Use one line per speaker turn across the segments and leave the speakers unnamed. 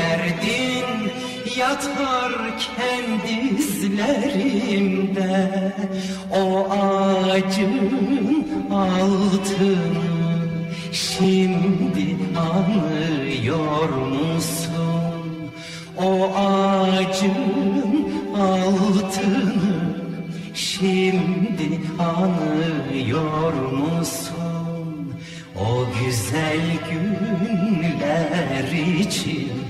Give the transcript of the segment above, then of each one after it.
söylerdin yatarken dizlerimde o ağacın altını şimdi anlıyor musun? O ağacın altını şimdi anlıyor musun? O güzel günler için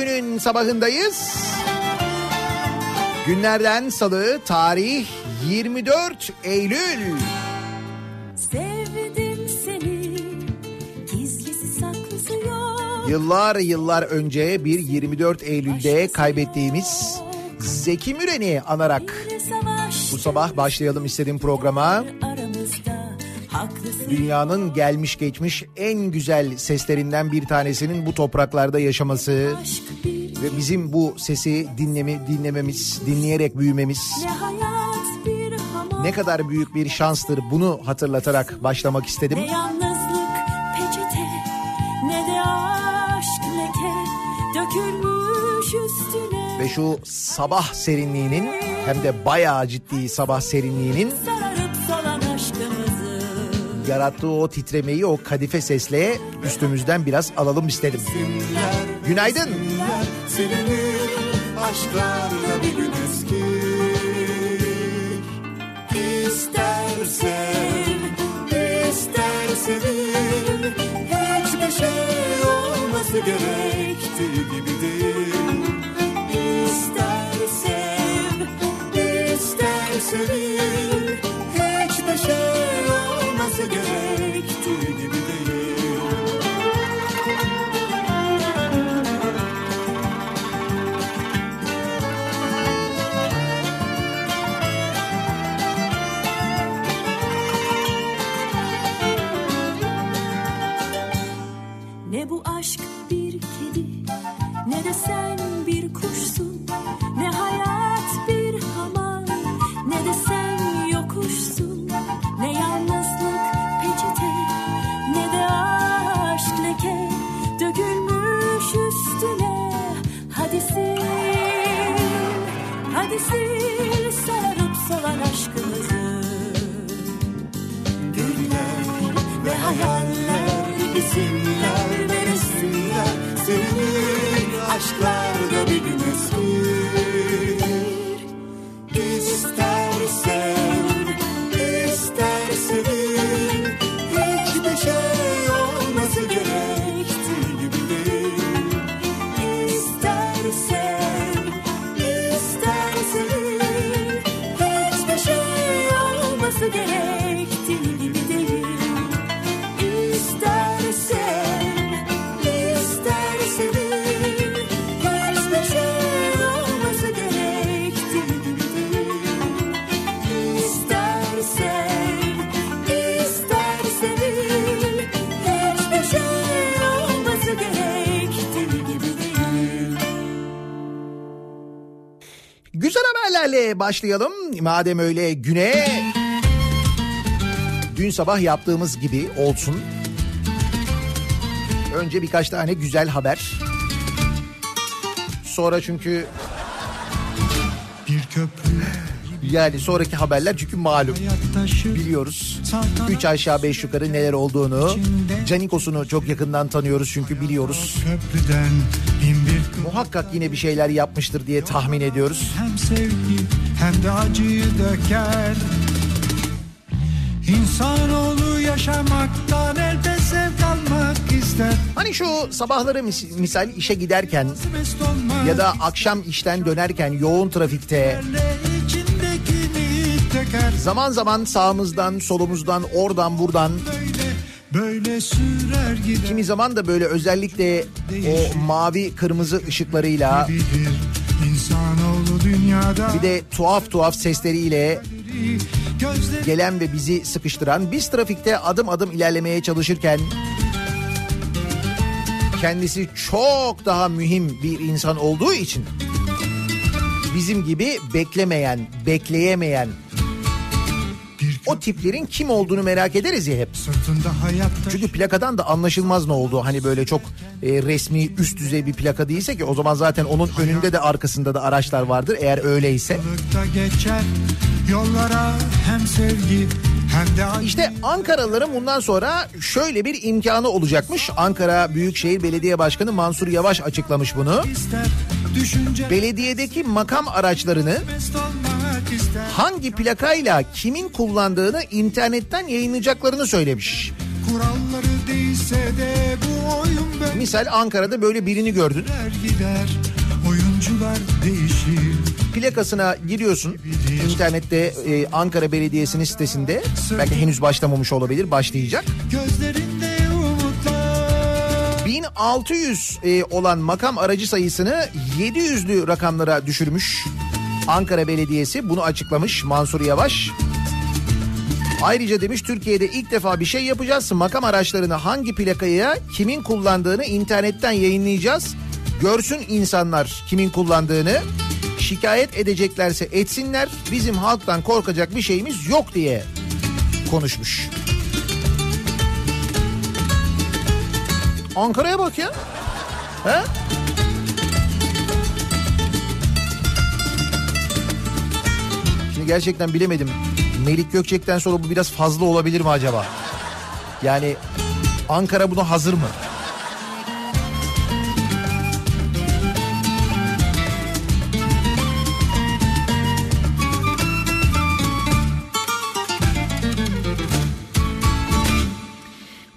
Günün sabahındayız. Günlerden salı tarih 24 Eylül.
Sevdim seni.
Yıllar yıllar önce bir 24 Eylül'de kaybettiğimiz Zeki Müren'i anarak bu sabah başlayalım istedim programa.
aramızda haklısın.
Dünyanın gelmiş geçmiş en güzel seslerinden bir tanesinin bu topraklarda yaşaması ve bizim bu sesi dinlemi, dinlememiz, dinleyerek büyümemiz
ne
kadar büyük bir şanstır bunu hatırlatarak başlamak istedim.
Ne yalnızlık peçete ne de aşk leke dökülmüş üstüne.
Ve şu sabah serinliğinin hem de bayağı ciddi sabah serinliğinin
aşkımızı.
Yarattığı o titremeyi o kadife sesle üstümüzden biraz alalım istedim. Günaydın.
Silinir aşklarla bir İstersen, ister sevil Hiçbir
başlayalım. Madem öyle güne dün sabah yaptığımız gibi olsun. Önce birkaç tane güzel haber. Sonra çünkü
Bir köprü
yani sonraki haberler çünkü malum biliyoruz. Üç aşağı beş yukarı neler olduğunu. Canikos'unu çok yakından tanıyoruz çünkü biliyoruz. Muhakkak yine bir şeyler yapmıştır diye tahmin ediyoruz.
hem sevgi hem de acıyı döker. İnsanoğlu yaşamaktan elde zevk almak ister.
Hani şu sabahları mis- misal işe giderken ya da akşam işten dönerken yoğun trafikte zaman zaman sağımızdan solumuzdan oradan buradan
Böyle sürer gider.
kimi zaman da böyle özellikle o mavi kırmızı ışıklarıyla
insanoğlu dünyada.
Bir de tuhaf tuhaf sesleriyle gelen ve bizi sıkıştıran biz trafikte adım adım ilerlemeye çalışırken kendisi çok daha mühim bir insan olduğu için bizim gibi beklemeyen, bekleyemeyen o tiplerin kim olduğunu merak ederiz ya hep. Çünkü plakadan da anlaşılmaz ne oldu. Hani böyle çok e, resmi üst düzey bir plaka değilse ki o zaman zaten onun önünde de arkasında da araçlar vardır eğer öyleyse.
geçer yollara hem sevgi
İşte Ankaralıların bundan sonra şöyle bir imkanı olacakmış. Ankara Büyükşehir Belediye Başkanı Mansur Yavaş açıklamış bunu. Belediyedeki makam araçlarını hangi plakayla kimin kullandığını internetten yayınlayacaklarını söylemiş.
de bu oyun böyle
Misal Ankara'da böyle birini gördün.
gider oyuncular değişir
Plakasına giriyorsun internette e, Ankara Belediyesi'nin sitesinde. Belki henüz başlamamış olabilir başlayacak.
gözlerinde umutlar
1600 e, olan makam aracı sayısını 700'lü rakamlara düşürmüş. Ankara Belediyesi bunu açıklamış Mansur Yavaş. Ayrıca demiş Türkiye'de ilk defa bir şey yapacağız. Makam araçlarını hangi plakaya kimin kullandığını internetten yayınlayacağız. Görsün insanlar kimin kullandığını. Şikayet edeceklerse etsinler. Bizim halktan korkacak bir şeyimiz yok diye konuşmuş. Ankara'ya bak ya. He? Şimdi gerçekten bilemedim. Melik Gökçek'ten sonra bu biraz fazla olabilir mi acaba? Yani Ankara buna hazır mı?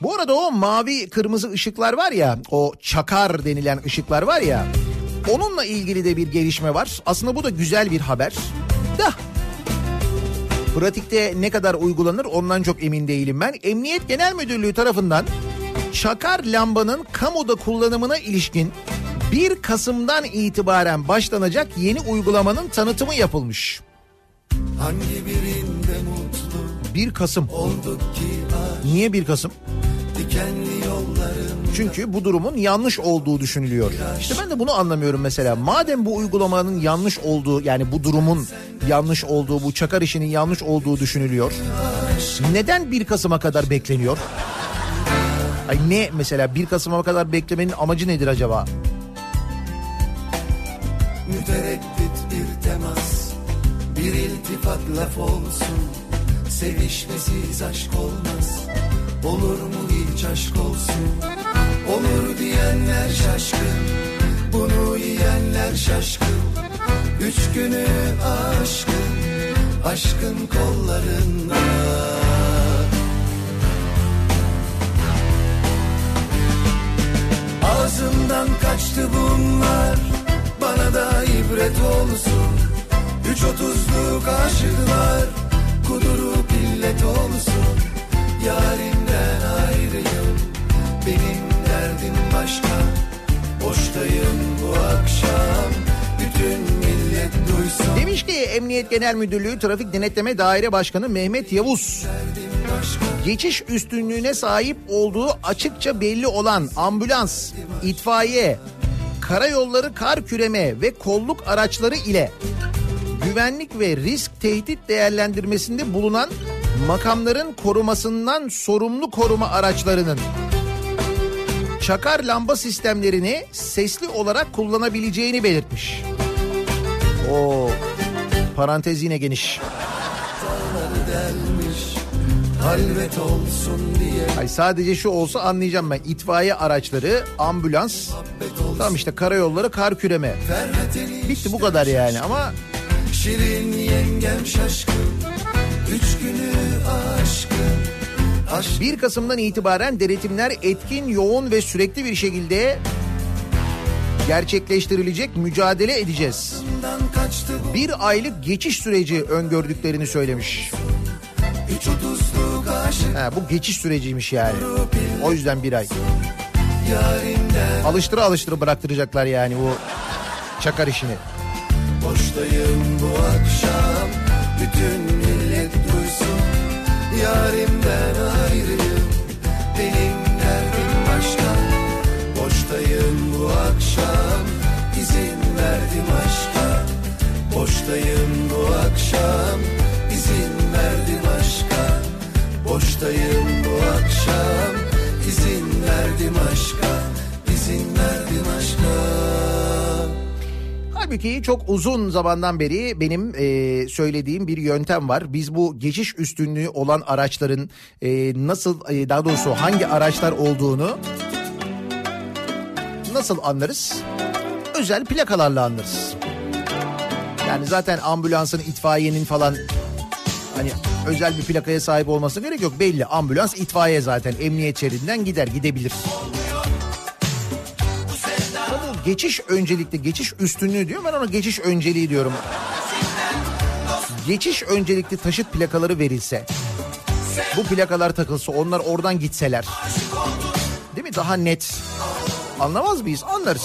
Bu arada o mavi kırmızı ışıklar var ya o çakar denilen ışıklar var ya onunla ilgili de bir gelişme var. Aslında bu da güzel bir haber. Da pratikte ne kadar uygulanır ondan çok emin değilim ben. Emniyet Genel Müdürlüğü tarafından çakar lambanın kamuda kullanımına ilişkin 1 Kasım'dan itibaren başlanacak yeni uygulamanın tanıtımı yapılmış.
Hangi birinde mutlu
1 Kasım.
olduk ki aşk
Niye 1 Kasım?
dikenli yolların
Çünkü bu durumun yanlış olduğu düşünülüyor. İşte ben de bunu anlamıyorum mesela. Madem bu uygulamanın yanlış olduğu yani bu durumun yanlış olduğu, bu çakar işinin yanlış olduğu düşünülüyor. Neden 1 Kasım'a kadar bekleniyor? Ay ne mesela 1 Kasım'a kadar beklemenin amacı nedir acaba?
mütereddit bir temas bir iltifat laf olsun sevişmesiz aşk olmaz Olur mu hiç aşk olsun Olur diyenler şaşkın Bunu yiyenler şaşkın. Üç günü aşkın Aşkın kollarında. Ağzımdan kaçtı bunlar Bana da ibret olsun. Üç otuzluk aşıklar Kudurup illet olsun. Yarimden ayrıyım Benim derdim başka. Boştayım bu akşam. Bütün millet duysun.
Demiş ki Emniyet Genel Müdürlüğü Trafik Denetleme Daire Başkanı Mehmet Yavuz. Geçiş üstünlüğüne sahip olduğu açıkça belli olan ambulans, itfaiye, karayolları kar küreme ve kolluk araçları ile güvenlik ve risk tehdit değerlendirmesinde bulunan makamların korumasından sorumlu koruma araçlarının çakar lamba sistemlerini sesli olarak kullanabileceğini belirtmiş. O parantez yine geniş. Ay sadece şu olsa anlayacağım ben. İtfaiye araçları, ambulans, tamam işte karayolları, kar küreme. Bitti bu kadar yani ama
Şirin yengem şaşkın Üç günü aşkın Aşkından
1 Kasım'dan itibaren denetimler etkin, yoğun ve sürekli bir şekilde gerçekleştirilecek mücadele edeceğiz. Bir aylık geçiş süreci öngördüklerini söylemiş. Ha, bu geçiş süreciymiş yani. O yüzden bir ay. Alıştıra alıştıra bıraktıracaklar yani bu çakar işini.
Boştayım bu akşam Bütün Yarimden ayrıyım. Benim derdim başka. Boştayım bu akşam. İzin verdim aşka. Boştayım bu akşam. İzin verdim aşka. Boştayım bu akşam. İzin verdim aşka. İzin verdim
Halbuki çok uzun zamandan beri benim e, söylediğim bir yöntem var. Biz bu geçiş üstünlüğü olan araçların e, nasıl e, daha doğrusu hangi araçlar olduğunu nasıl anlarız? Özel plakalarla anlarız. Yani zaten ambulansın, itfaiyenin falan hani özel bir plakaya sahip olmasına gerek yok. Belli ambulans itfaiye zaten emniyet şeridinden gider gidebilir. Bu geçiş öncelikli, geçiş üstünlüğü diyor. Ben ona geçiş önceliği diyorum. Geçiş öncelikli taşıt plakaları verilse, bu plakalar takılsa, onlar oradan gitseler. Değil mi? Daha net. Anlamaz mıyız? Anlarız.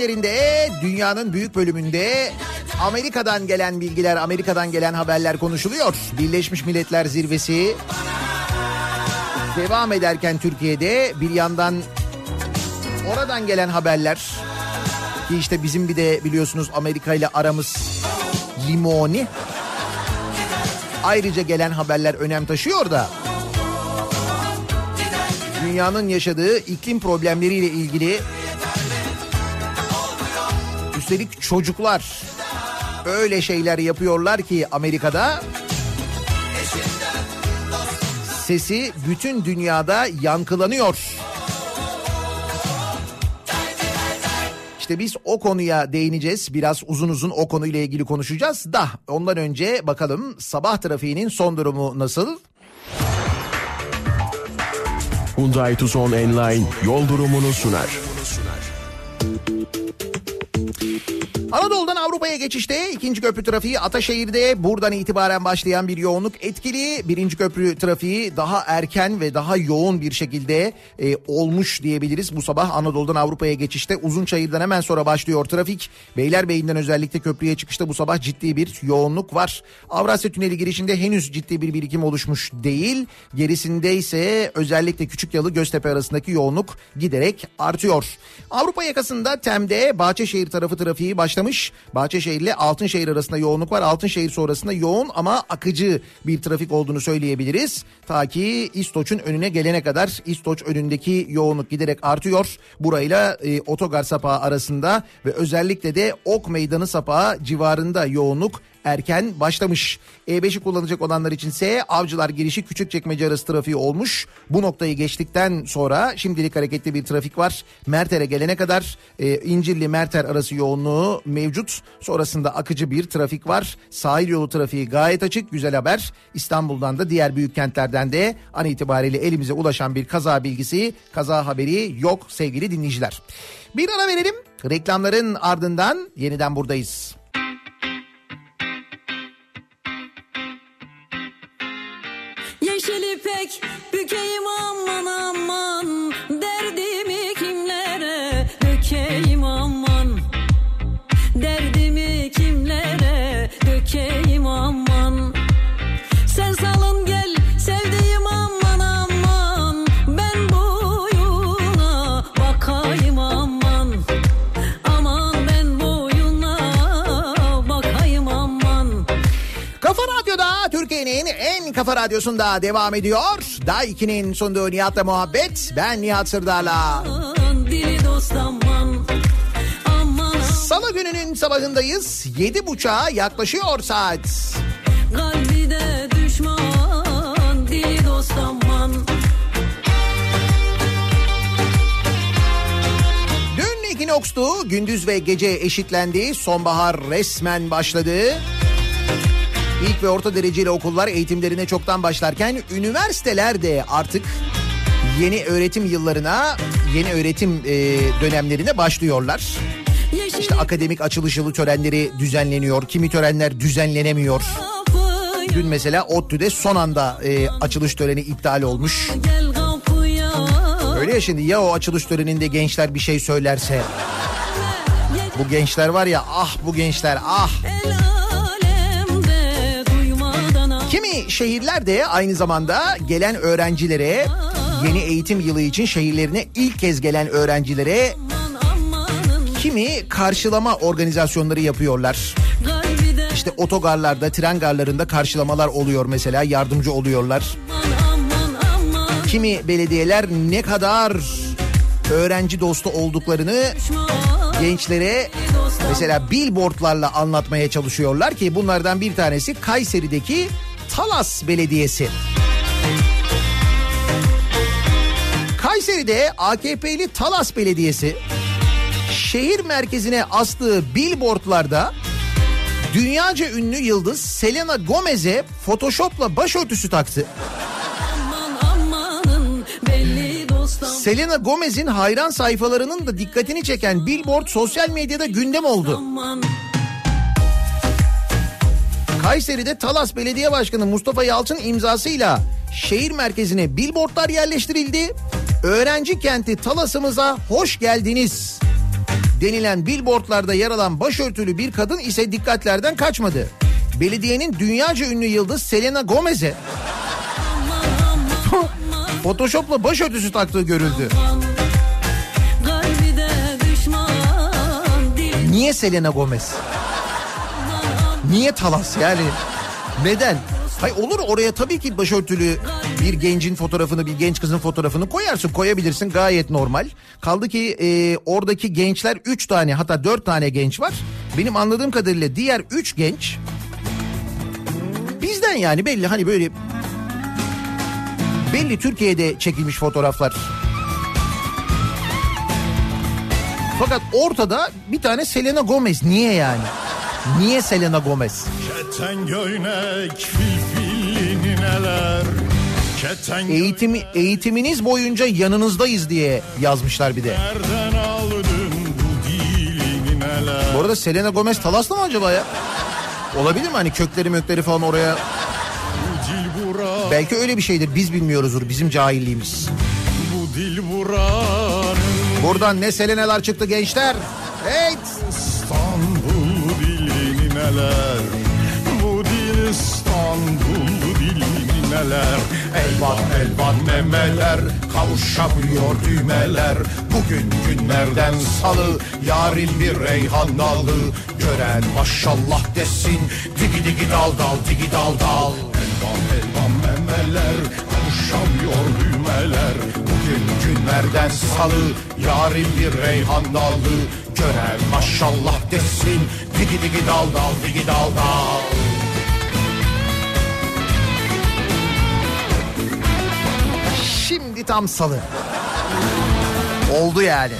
Haber bültenlerinde dünyanın büyük bölümünde Amerika'dan gelen bilgiler, Amerika'dan gelen haberler konuşuluyor. Birleşmiş Milletler Zirvesi devam ederken Türkiye'de bir yandan oradan gelen haberler ki işte bizim bir de biliyorsunuz Amerika ile aramız limoni. Ayrıca gelen haberler önem taşıyor da dünyanın yaşadığı iklim problemleriyle ilgili üstelik çocuklar öyle şeyler yapıyorlar ki Amerika'da sesi bütün dünyada yankılanıyor. İşte biz o konuya değineceğiz. Biraz uzun uzun o konuyla ilgili konuşacağız da ondan önce bakalım sabah trafiğinin son durumu nasıl?
Hyundai Tucson Enline yol durumunu sunar.
Anadolu'dan Avrupa'ya geçişte ikinci köprü trafiği Ataşehir'de buradan itibaren başlayan bir yoğunluk etkili. Birinci köprü trafiği daha erken ve daha yoğun bir şekilde e, olmuş diyebiliriz. Bu sabah Anadolu'dan Avrupa'ya geçişte Uzunçayır'dan hemen sonra başlıyor trafik. Beylerbeyi'nden özellikle köprüye çıkışta bu sabah ciddi bir yoğunluk var. Avrasya Tüneli girişinde henüz ciddi bir birikim oluşmuş değil. Gerisinde ise özellikle Küçükyalı Göztepe arasındaki yoğunluk giderek artıyor. Avrupa yakasında Tem'de Bahçeşehir tarafı trafiği başlamış. Bahçeşehir ile Altınşehir arasında yoğunluk var. Altınşehir sonrasında yoğun ama akıcı bir trafik olduğunu söyleyebiliriz. Ta ki İstoç'un önüne gelene kadar İstoç önündeki yoğunluk giderek artıyor. Burayla e, otogar sapağı arasında ve özellikle de Ok Meydanı sapağı civarında yoğunluk erken başlamış. E5'i kullanacak olanlar içinse Avcılar girişi Küçükçekmece arası trafiği olmuş. Bu noktayı geçtikten sonra şimdilik hareketli bir trafik var. Merter'e gelene kadar e, İncirli Merter arası yoğunluğu mevcut. Sonrasında akıcı bir trafik var. Sahil yolu trafiği gayet açık. Güzel haber. İstanbul'dan da diğer büyük kentlerden de an itibariyle elimize ulaşan bir kaza bilgisi, kaza haberi yok sevgili dinleyiciler. Bir ara verelim. Reklamların ardından yeniden buradayız.
İpek bükeyim aman aman
Türkiye'nin en kafa radyosunda devam ediyor. Day 2'nin sunduğu Nihat'la muhabbet. Ben Nihat Sırdar'la. Salı gününün sabahındayız. 7.30'a yaklaşıyor saat.
kalbi de düşman Dili dost aman
Dün Ekinoks'tu. Gündüz ve gece eşitlendi. Sonbahar resmen başladı. İlk ve orta dereceli okullar eğitimlerine çoktan başlarken üniversiteler de artık yeni öğretim yıllarına, yeni öğretim e, dönemlerine başlıyorlar. İşte akademik açılış yılı törenleri düzenleniyor. Kimi törenler düzenlenemiyor. Dün mesela ODTÜ'de son anda e, açılış töreni iptal olmuş. Öyle ya şimdi ya o açılış töreninde gençler bir şey söylerse. Bu gençler var ya ah bu gençler ah. Kimi şehirler de aynı zamanda gelen öğrencilere yeni eğitim yılı için şehirlerine ilk kez gelen öğrencilere kimi karşılama organizasyonları yapıyorlar. İşte otogarlarda, tren garlarında karşılamalar oluyor mesela yardımcı oluyorlar. Kimi belediyeler ne kadar öğrenci dostu olduklarını gençlere mesela billboardlarla anlatmaya çalışıyorlar ki bunlardan bir tanesi Kayseri'deki Talas Belediyesi. Kayseri'de AKP'li Talas Belediyesi şehir merkezine astığı billboardlarda dünyaca ünlü yıldız Selena Gomez'e Photoshop'la başörtüsü taktı. Selena Gomez'in hayran sayfalarının da dikkatini çeken billboard sosyal medyada gündem oldu.
aman
Kayseri'de Talas Belediye Başkanı Mustafa Yalçın imzasıyla şehir merkezine billboardlar yerleştirildi. Öğrenci kenti Talas'ımıza hoş geldiniz denilen billboardlarda yer alan başörtülü bir kadın ise dikkatlerden kaçmadı. Belediyenin dünyaca ünlü yıldız Selena Gomez'e Photoshop'la başörtüsü taktığı görüldü. Niye Selena Gomez? Niye Talas yani? Neden? Hay olur oraya tabii ki başörtülü bir gencin fotoğrafını, bir genç kızın fotoğrafını koyarsın, koyabilirsin gayet normal. Kaldı ki e, oradaki gençler 3 tane hatta 4 tane genç var. Benim anladığım kadarıyla diğer 3 genç bizden yani belli hani böyle belli Türkiye'de çekilmiş fotoğraflar. Fakat ortada bir tane Selena Gomez. Niye yani? Niye Selena Gomez?
Keten göynek filfilini neler Keten
Eğitimi, eğitiminiz boyunca yanınızdayız diye yazmışlar bir de.
Nereden aldın bu dilini neler
Bu arada Selena Gomez Talaslı mı acaba ya? Olabilir mi hani kökleri mökleri falan oraya? Belki öyle bir şeydir biz bilmiyoruzdur bizim cahilliğimiz.
Bu dil buranın
Buradan ne Selena'lar çıktı gençler. Evet.
Neler? Bu dil İstanbul dilini neler? Elvan elvan memeler Kavuşamıyor düğmeler. Bugün günlerden salı Yarın bir reyhan dalı. Gören maşallah desin Digi digi dal dal digi dal dal. Elvan elvan memeler Kavuşamıyor düğmeler Bugün günlerden salı Yarın bir reyhan dalı Gören maşallah desin Digi digi dal dal digi dal dal
Şimdi tam salı. Oldu yani.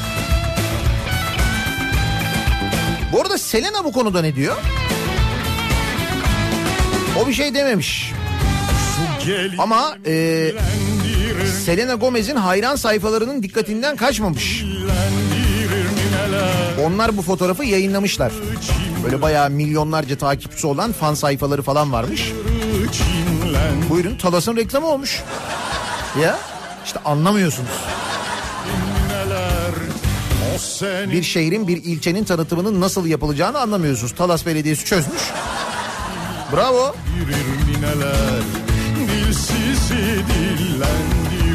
Bu arada Selena bu konuda ne diyor? O bir şey dememiş. Ama e, Selena Gomez'in hayran sayfalarının dikkatinden kaçmamış. Onlar bu fotoğrafı yayınlamışlar. Böyle bayağı milyonlarca takipçisi olan fan sayfaları falan varmış. Buyurun Talas'ın reklamı olmuş. Ya işte anlamıyorsunuz. Bir şehrin bir ilçenin tanıtımının nasıl yapılacağını anlamıyorsunuz. Talas Belediyesi çözmüş. Bravo.
dirir nineler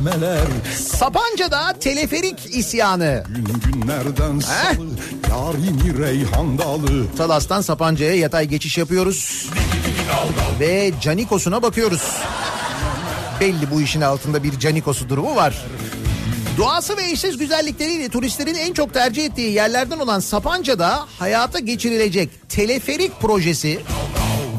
elvan memeler
Sapanca'da teleferik isyanı.
Gün günlerden salı Yarini reyhan dalı
Talas'tan Sapanca'ya yatay geçiş yapıyoruz. Ve Canikos'una bakıyoruz. Belli bu işin altında bir Canikos'u durumu var. Doğası ve eşsiz güzellikleriyle turistlerin en çok tercih ettiği yerlerden olan Sapanca'da hayata geçirilecek teleferik projesi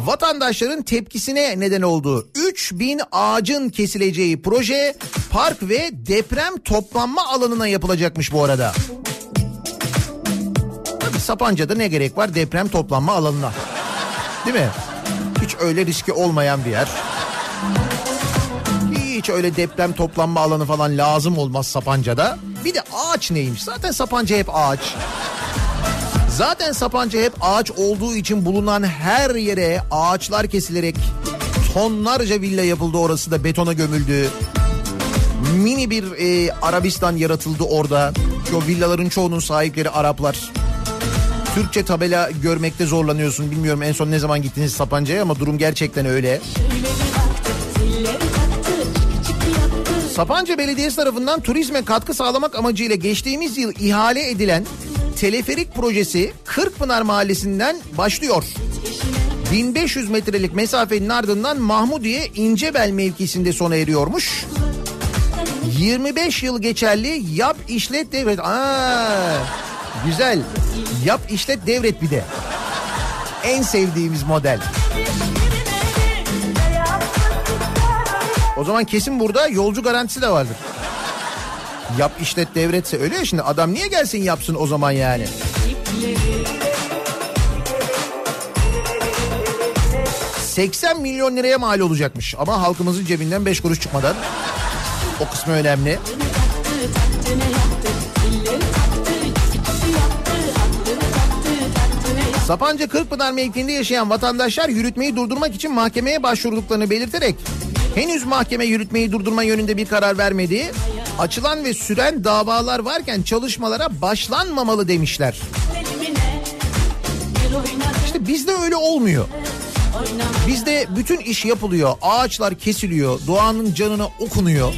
vatandaşların tepkisine neden oldu. 3000 ağacın kesileceği proje park ve deprem toplanma alanına yapılacakmış bu arada. Tabii Sapanca'da ne gerek var deprem toplanma alanına. Değil mi? Hiç öyle riski olmayan bir yer. Hiç öyle deprem toplanma alanı falan lazım olmaz Sapanca'da. Bir de ağaç neymiş? Zaten Sapanca hep ağaç. Zaten Sapanca hep ağaç olduğu için bulunan her yere ağaçlar kesilerek tonlarca villa yapıldı orası da betona gömüldü. Mini bir e, Arabistan yaratıldı orada. O villaların çoğunun sahipleri Araplar. Türkçe tabela görmekte zorlanıyorsun. Bilmiyorum en son ne zaman gittiniz Sapanca'ya ama durum gerçekten öyle. Sapanca Belediyesi tarafından turizme katkı sağlamak amacıyla geçtiğimiz yıl ihale edilen teleferik projesi Kırkpınar Mahallesi'nden başlıyor. 1500 metrelik mesafenin ardından Mahmudiye İncebel mevkisinde sona eriyormuş. 25 yıl geçerli yap işlet devret. Aa, güzel. Yap işlet devret bir de. En sevdiğimiz model. O zaman kesin burada yolcu garantisi de vardır. Yap işlet devretse öyle ya şimdi adam niye gelsin yapsın o zaman yani. ...80 milyon liraya mal olacakmış. Ama halkımızın cebinden 5 kuruş çıkmadan... ...o kısmı önemli. Sapanca Kırkpınar mevkiinde yaşayan vatandaşlar yürütmeyi durdurmak için mahkemeye başvurduklarını belirterek henüz mahkeme yürütmeyi durdurma yönünde bir karar vermedi. Açılan ve süren davalar varken çalışmalara başlanmamalı demişler. İşte bizde öyle olmuyor. Bizde bütün iş yapılıyor. Ağaçlar kesiliyor. Doğanın canına okunuyor.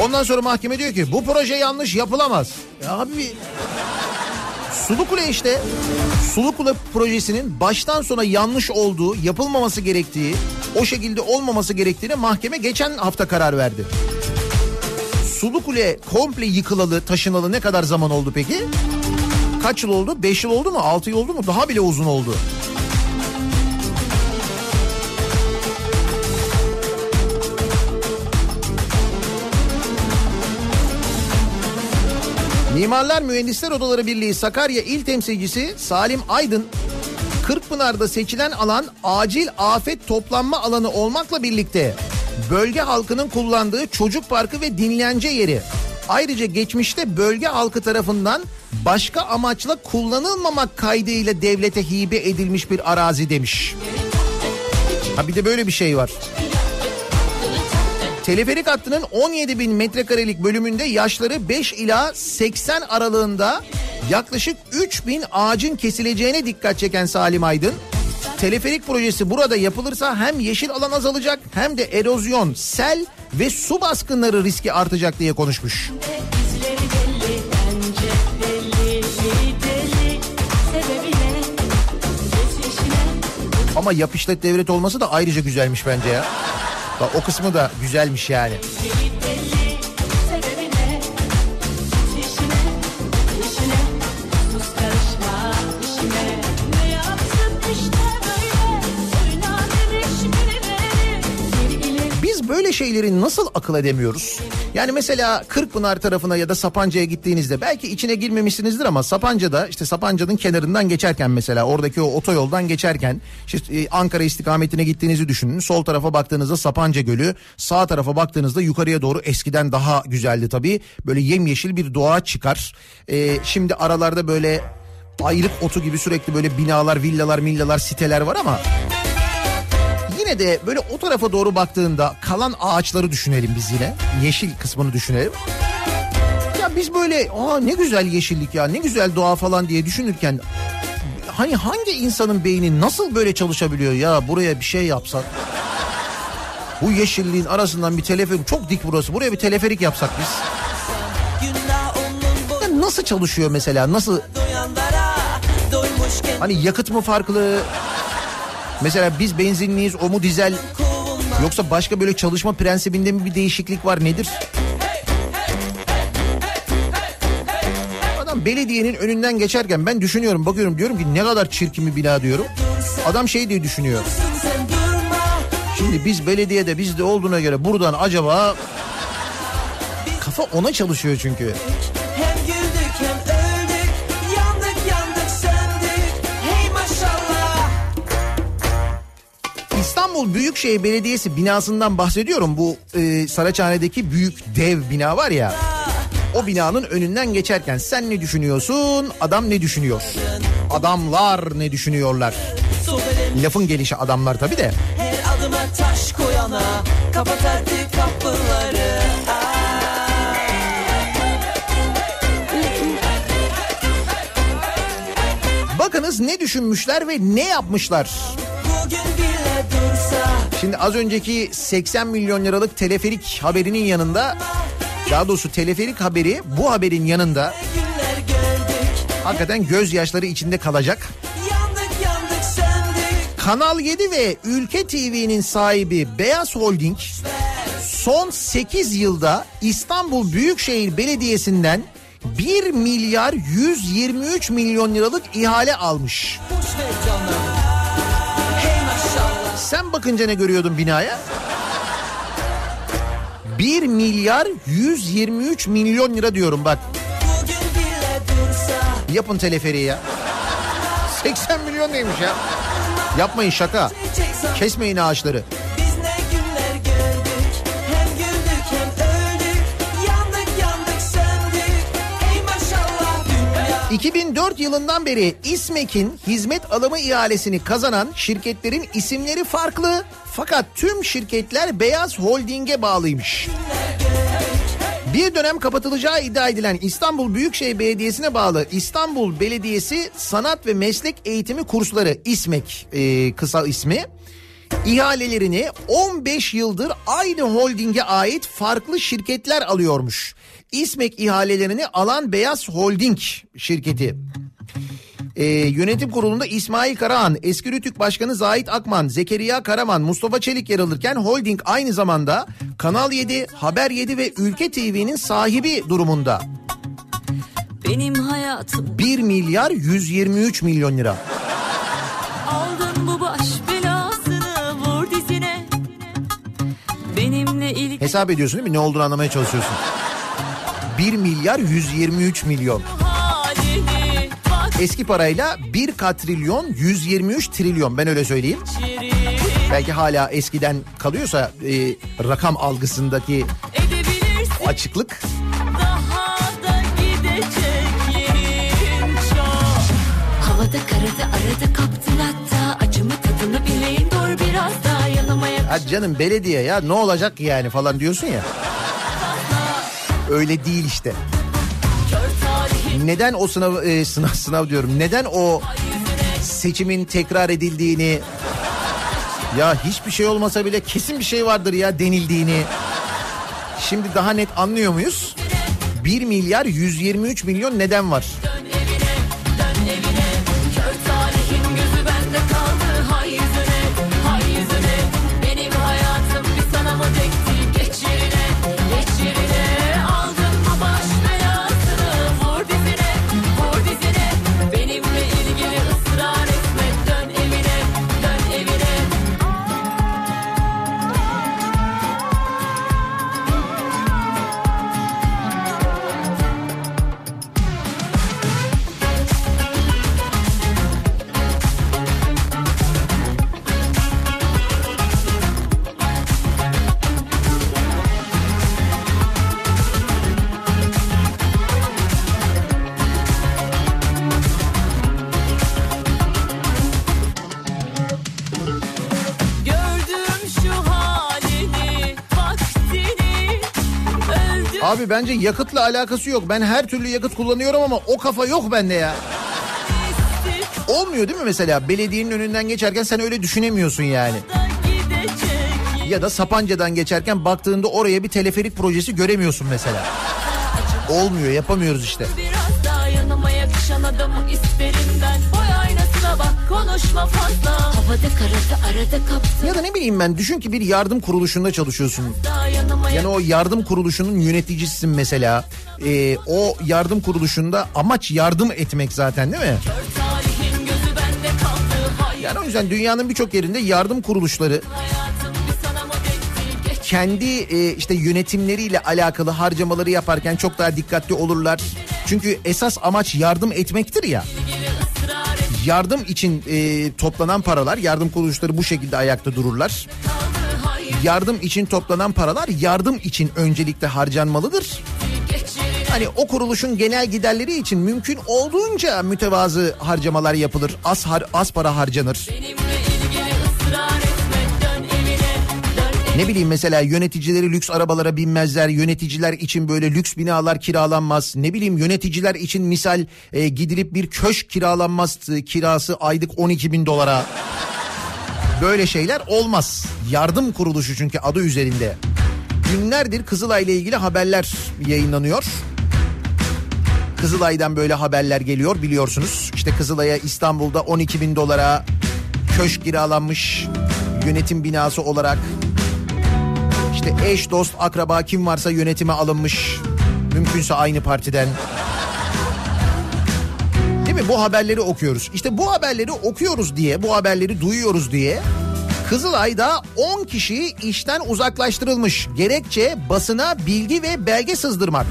Ondan sonra mahkeme diyor ki bu proje yanlış yapılamaz. Ya abi Sulukule işte. Sulukule projesinin baştan sona yanlış olduğu, yapılmaması gerektiği, o şekilde olmaması gerektiğini mahkeme geçen hafta karar verdi. Sulukule komple yıkılalı, taşınalı ne kadar zaman oldu peki? Kaç yıl oldu? 5 yıl oldu mu? 6 yıl oldu mu? Daha bile uzun oldu. Mimarlar Mühendisler Odaları Birliği Sakarya İl Temsilcisi Salim Aydın, Kırkpınar'da seçilen alan acil afet toplanma alanı olmakla birlikte bölge halkının kullandığı çocuk parkı ve dinlence yeri. Ayrıca geçmişte bölge halkı tarafından başka amaçla kullanılmamak kaydıyla devlete hibe edilmiş bir arazi demiş. Ha bir de böyle bir şey var. Teleferik hattının 17 bin metrekarelik bölümünde yaşları 5 ila 80 aralığında yaklaşık 3 bin ağacın kesileceğine dikkat çeken Salim Aydın. Teleferik projesi burada yapılırsa hem yeşil alan azalacak hem de erozyon, sel ve su baskınları riski artacak diye konuşmuş.
Deli
Ama yap devlet olması da ayrıca güzelmiş bence ya. O kısmı da güzelmiş yani.
belli
şeyleri nasıl akıl edemiyoruz? Yani mesela Kırkpınar tarafına ya da Sapanca'ya gittiğinizde belki içine girmemişsinizdir ama Sapanca'da işte Sapanca'nın kenarından geçerken mesela oradaki o otoyoldan geçerken işte e, Ankara istikametine gittiğinizi düşünün. Sol tarafa baktığınızda Sapanca Gölü, sağ tarafa baktığınızda yukarıya doğru eskiden daha güzeldi tabii. Böyle yemyeşil bir doğa çıkar. E, şimdi aralarda böyle ayrık otu gibi sürekli böyle binalar, villalar, millalar, siteler var ama yine de böyle o tarafa doğru baktığında kalan ağaçları düşünelim biz yine. Yeşil kısmını düşünelim. Ya biz böyle aa ne güzel yeşillik ya ne güzel doğa falan diye düşünürken hani hangi insanın beyni nasıl böyle çalışabiliyor ya buraya bir şey yapsak. Bu yeşilliğin arasından bir teleferik çok dik burası buraya bir teleferik yapsak biz. Ya nasıl çalışıyor mesela nasıl hani yakıt mı farklı Mesela biz benzinliyiz o mu dizel yoksa başka böyle çalışma prensibinde mi bir değişiklik var nedir? Adam belediyenin önünden geçerken ben düşünüyorum bakıyorum diyorum ki ne kadar çirkin bir bina diyorum. Adam şey diye düşünüyor. Şimdi biz belediyede bizde olduğuna göre buradan acaba kafa ona çalışıyor çünkü. İstanbul Büyükşehir Belediyesi binasından bahsediyorum. Bu e, Saraçhane'deki büyük dev bina var ya. O binanın önünden geçerken sen ne düşünüyorsun? Adam ne düşünüyor? Adamlar ne düşünüyorlar? Lafın gelişi adamlar tabii de.
her adıma taş koyana Kapat artık kapıları
Bakınız ne düşünmüşler ve ne yapmışlar? Şimdi az önceki 80 milyon liralık teleferik haberinin yanında daha doğrusu teleferik haberi bu haberin yanında hakikaten gözyaşları içinde kalacak.
Yandık yandık söndük
Kanal 7 ve Ülke TV'nin sahibi Beyaz Holding son 8 yılda İstanbul Büyükşehir Belediyesi'nden 1 milyar 123 milyon liralık ihale almış.
Boş
Sen bakınca ne görüyordun binaya? 1 milyar 123 milyon lira diyorum bak. Yapın teleferiği ya. 80 milyon neymiş ya? Yapmayın şaka. Kesmeyin ağaçları. 2004 yılından beri İSMEK'in hizmet alımı ihalesini kazanan şirketlerin isimleri farklı. Fakat tüm şirketler Beyaz Holding'e bağlıymış. Bir dönem kapatılacağı iddia edilen İstanbul Büyükşehir Belediyesi'ne bağlı İstanbul Belediyesi Sanat ve Meslek Eğitimi Kursları İSMEK e, kısa ismi ihalelerini 15 yıldır aynı holdinge ait farklı şirketler alıyormuş. İSMEK ihalelerini alan Beyaz Holding şirketi. Ee, yönetim kurulunda İsmail Karahan, eski Rütük Başkanı Zahit Akman, Zekeriya Karaman, Mustafa Çelik yer alırken holding aynı zamanda Kanal 7, Haber 7 ve Ülke TV'nin sahibi durumunda.
Benim hayatım
1 milyar 123 milyon lira.
aldın bu baş belasını vur dizine. Benimle ilgili
Hesap ediyorsun değil mi? Ne olduğunu anlamaya çalışıyorsun. 1 milyar 123 milyon. Eski parayla 1 katrilyon 123 trilyon ben öyle söyleyeyim. Belki hala eskiden kalıyorsa e, rakam algısındaki açıklık.
Daha da gidecek yerin çok. Havada karada arada kaptın hatta acımı tadını bileyim dur biraz daha yanıma yak.
Ha canım belediye ya ne olacak yani falan diyorsun ya. Öyle değil işte. Neden o sınav e, sınav sınav diyorum. Neden o seçimin tekrar edildiğini ya hiçbir şey olmasa bile kesin bir şey vardır ya denildiğini şimdi daha net anlıyor muyuz? 1 milyar 123 milyon neden var? Bence yakıtla alakası yok. Ben her türlü yakıt kullanıyorum ama o kafa yok bende ya. Olmuyor değil mi mesela? Belediyenin önünden geçerken sen öyle düşünemiyorsun yani. Ya da Sapanca'dan geçerken baktığında oraya bir teleferik projesi göremiyorsun mesela. Olmuyor yapamıyoruz işte.
Biraz daha yanıma yakışan adamı isterim ben Boy aynasına bak konuşma fazla Havada karada arada kaptı
Ya da ne bileyim ben düşün ki bir yardım kuruluşunda çalışıyorsun. Yani o yardım kuruluşunun yöneticisisin mesela. Ee, o yardım kuruluşunda amaç yardım etmek zaten değil mi? Yani o yüzden dünyanın birçok yerinde yardım kuruluşları kendi e, işte yönetimleriyle alakalı harcamaları yaparken çok daha dikkatli olurlar. Çünkü esas amaç yardım etmektir ya. Yardım için e, toplanan paralar, yardım kuruluşları bu şekilde ayakta dururlar. Yardım için toplanan paralar yardım için öncelikle harcanmalıdır. Hani o kuruluşun genel giderleri için mümkün olduğunca mütevazı harcamalar yapılır. Az har, az para harcanır.
Benimle
Ne bileyim mesela yöneticileri lüks arabalara binmezler. Yöneticiler için böyle lüks binalar kiralanmaz. Ne bileyim yöneticiler için misal e, gidilip bir köşk kiralanmaz. E, Kirası aylık 12 bin dolara. Böyle şeyler olmaz. Yardım kuruluşu çünkü adı üzerinde. Günlerdir Kızılay ile ilgili haberler yayınlanıyor. Kızılay'dan böyle haberler geliyor biliyorsunuz. İşte Kızılay'a İstanbul'da 12 bin dolara köşk kiralanmış yönetim binası olarak. İşte eş, dost, akraba kim varsa yönetime alınmış. Mümkünse aynı partiden. Değil mi? Bu haberleri okuyoruz. İşte bu haberleri okuyoruz diye, bu haberleri duyuyoruz diye Kızılay'da 10 kişi işten uzaklaştırılmış. Gerekçe basına bilgi ve belge sızdırmak.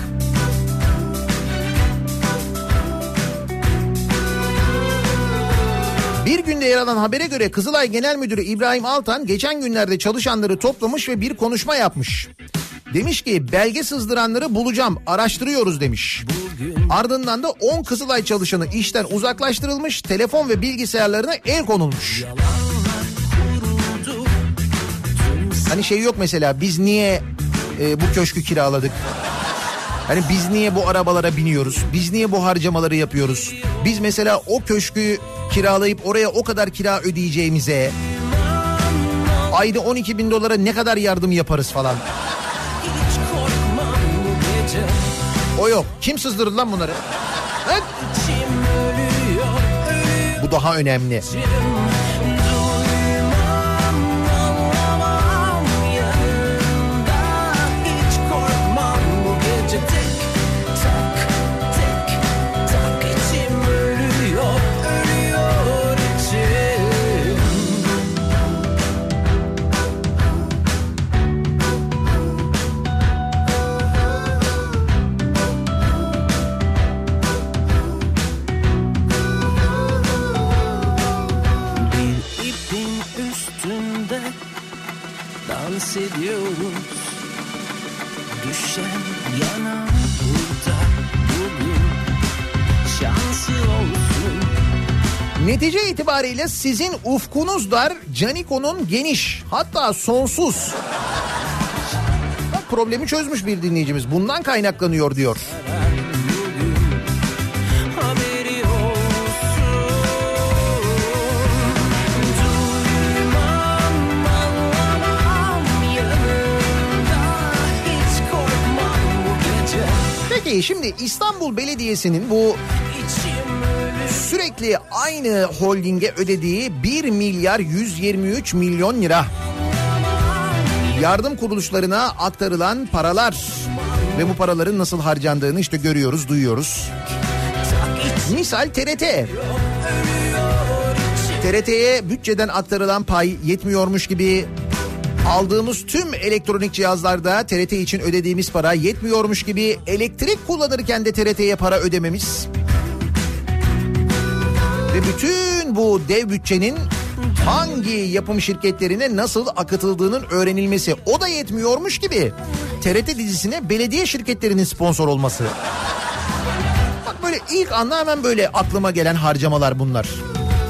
Bir günde yer alan habere göre Kızılay Genel Müdürü İbrahim Altan geçen günlerde çalışanları toplamış ve bir konuşma yapmış. Demiş ki belge sızdıranları bulacağım araştırıyoruz demiş. Ardından da 10 Kızılay çalışanı işten uzaklaştırılmış, telefon ve bilgisayarlarına el konulmuş. Hani şey yok mesela biz niye e, bu köşkü kiraladık? Hani biz niye bu arabalara biniyoruz? Biz niye bu harcamaları yapıyoruz? Biz mesela o köşkü kiralayıp oraya o kadar kira ödeyeceğimize ayda 12 bin dolara ne kadar yardım yaparız falan. O yok. Kim sızdırdı lan bunları? Evet. Bu daha önemli. Netice itibariyle sizin ufkunuz dar, Caniko'nun geniş. Hatta sonsuz. Bak problemi çözmüş bir dinleyicimiz. Bundan kaynaklanıyor diyor. Peki şimdi İstanbul Belediyesi'nin bu sürekli aynı holdinge ödediği 1 milyar 123 milyon lira yardım kuruluşlarına aktarılan paralar ve bu paraların nasıl harcandığını işte görüyoruz, duyuyoruz. Misal TRT. TRT'ye bütçeden aktarılan pay yetmiyormuş gibi aldığımız tüm elektronik cihazlarda TRT için ödediğimiz para yetmiyormuş gibi elektrik kullanırken de TRT'ye para ödememiz ve bütün bu dev bütçenin hangi yapım şirketlerine nasıl akıtıldığının öğrenilmesi o da yetmiyormuş gibi TRT dizisine belediye şirketlerinin sponsor olması. Bak böyle ilk anda hemen böyle aklıma gelen harcamalar bunlar.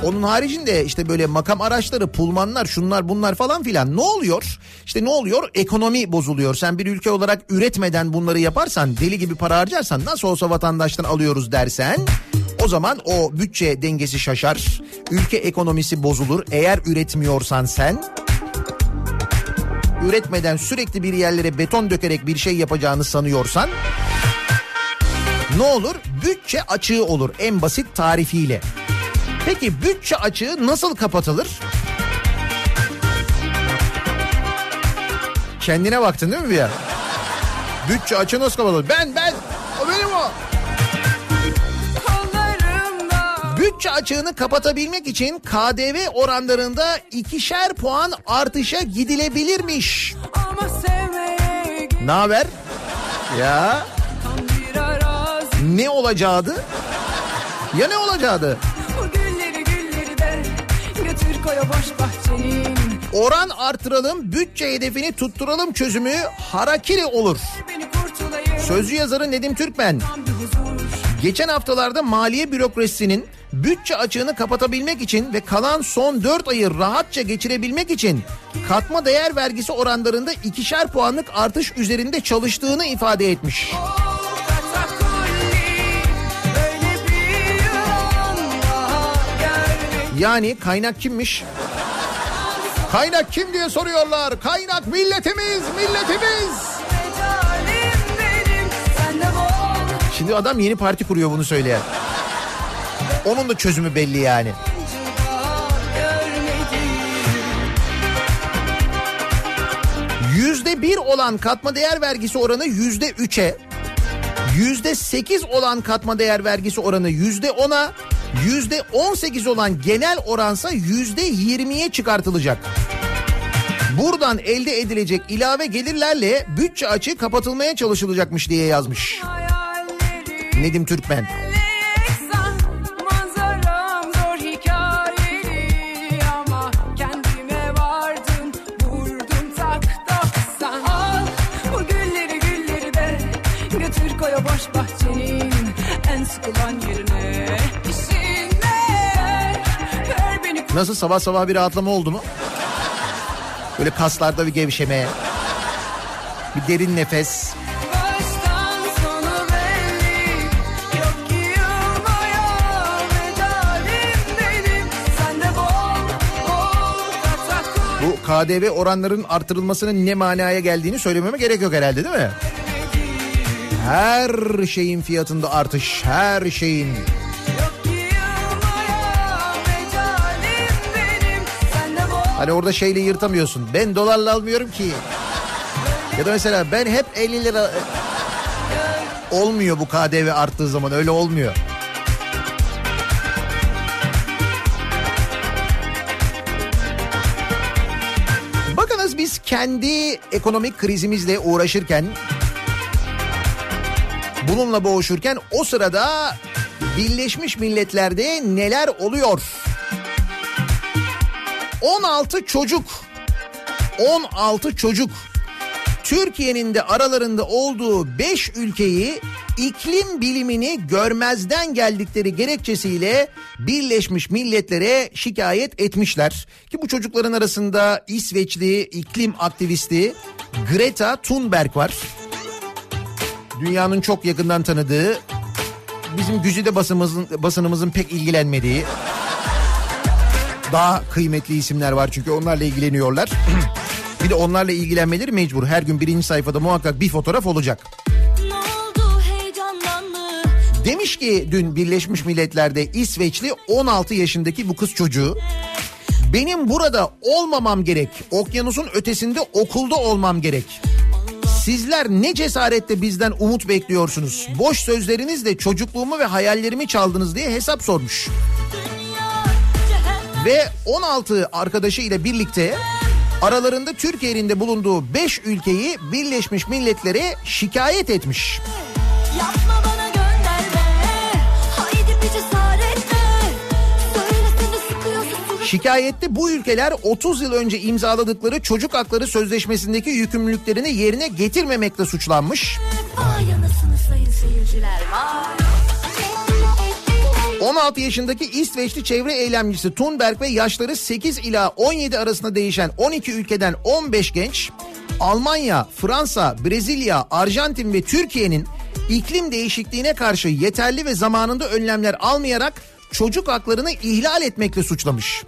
Onun haricinde işte böyle makam araçları, pulmanlar, şunlar bunlar falan filan ne oluyor? İşte ne oluyor? Ekonomi bozuluyor. Sen bir ülke olarak üretmeden bunları yaparsan, deli gibi para harcarsan nasıl olsa vatandaştan alıyoruz dersen o zaman o bütçe dengesi şaşar. Ülke ekonomisi bozulur. Eğer üretmiyorsan sen üretmeden sürekli bir yerlere beton dökerek bir şey yapacağını sanıyorsan ne olur? Bütçe açığı olur en basit tarifiyle. Peki bütçe açığı nasıl kapatılır? Kendine baktın değil mi bir an? Bütçe açığı nasıl kapatılır? Ben ben Bütçe açığını kapatabilmek için KDV oranlarında ikişer puan artışa gidilebilirmiş. Ne haber? Ya ne olacaktı? Ya ne olacaktı?
Bu gülleri gülleri de götür koy o boş bahçenin
Oran artıralım, bütçe hedefini tutturalım çözümü harakiri olur. Sözcü yazarı Nedim Türkmen. Geçen haftalarda maliye bürokrasisinin bütçe açığını kapatabilmek için ve kalan son 4 ayı rahatça geçirebilmek için katma değer vergisi oranlarında ikişer puanlık artış üzerinde çalıştığını ifade etmiş. Yani kaynak kimmiş? Kaynak kim diye soruyorlar. Kaynak milletimiz, milletimiz. Şimdi adam yeni parti kuruyor bunu söyleyen. Onun da çözümü belli yani. Yüzde bir olan katma değer vergisi oranı yüzde üçe, yüzde sekiz olan katma değer vergisi oranı yüzde ona, yüzde on sekiz olan genel oransa yüzde yirmiye çıkartılacak. Buradan elde edilecek ilave gelirlerle bütçe açığı kapatılmaya çalışılacakmış diye yazmış Nedim Türkmen.
Boş bahçenin sıkılan yerine İşine ver beni
Nasıl sabah sabah bir rahatlama oldu mu? Böyle kaslarda bir gevşeme. Bir derin nefes. Bu KDV oranların artırılmasının ne manaya geldiğini söylememe gerek yok herhalde değil mi? Her şeyin fiyatında artış, her şeyin. Hani orada şeyle yırtamıyorsun. Ben dolarla almıyorum ki. Ya da mesela ben hep 50 lira... Olmuyor bu KDV arttığı zaman öyle olmuyor. Bakınız biz kendi ekonomik krizimizle uğraşırken bununla boğuşurken o sırada Birleşmiş Milletler'de neler oluyor? 16 çocuk 16 çocuk Türkiye'nin de aralarında olduğu 5 ülkeyi iklim bilimini görmezden geldikleri gerekçesiyle Birleşmiş Milletler'e şikayet etmişler. Ki bu çocukların arasında İsveçli iklim aktivisti Greta Thunberg var. Dünyanın çok yakından tanıdığı, bizim güzide basımızın, basınımızın pek ilgilenmediği daha kıymetli isimler var çünkü onlarla ilgileniyorlar. bir de onlarla ilgilenmeleri mecbur. Her gün birinci sayfada muhakkak bir fotoğraf olacak. Demiş ki dün Birleşmiş Milletler'de İsveçli 16 yaşındaki bu kız çocuğu benim burada olmamam gerek. Okyanusun ötesinde okulda olmam gerek. Sizler ne cesaretle bizden umut bekliyorsunuz? Boş sözlerinizle çocukluğumu ve hayallerimi çaldınız diye hesap sormuş. Ve 16 arkadaşı ile birlikte aralarında Türkiye'nin bulunduğu 5 ülkeyi Birleşmiş Milletler'e şikayet etmiş.
yapma
Şikayette bu ülkeler 30 yıl önce imzaladıkları çocuk hakları sözleşmesindeki yükümlülüklerini yerine getirmemekle suçlanmış.
Vay anasını sayın seyirciler. Vay.
16 yaşındaki İsveçli çevre eylemcisi Thunberg ve yaşları 8 ila 17 arasında değişen 12 ülkeden 15 genç Almanya, Fransa, Brezilya, Arjantin ve Türkiye'nin iklim değişikliğine karşı yeterli ve zamanında önlemler almayarak çocuk haklarını ihlal etmekle suçlamış.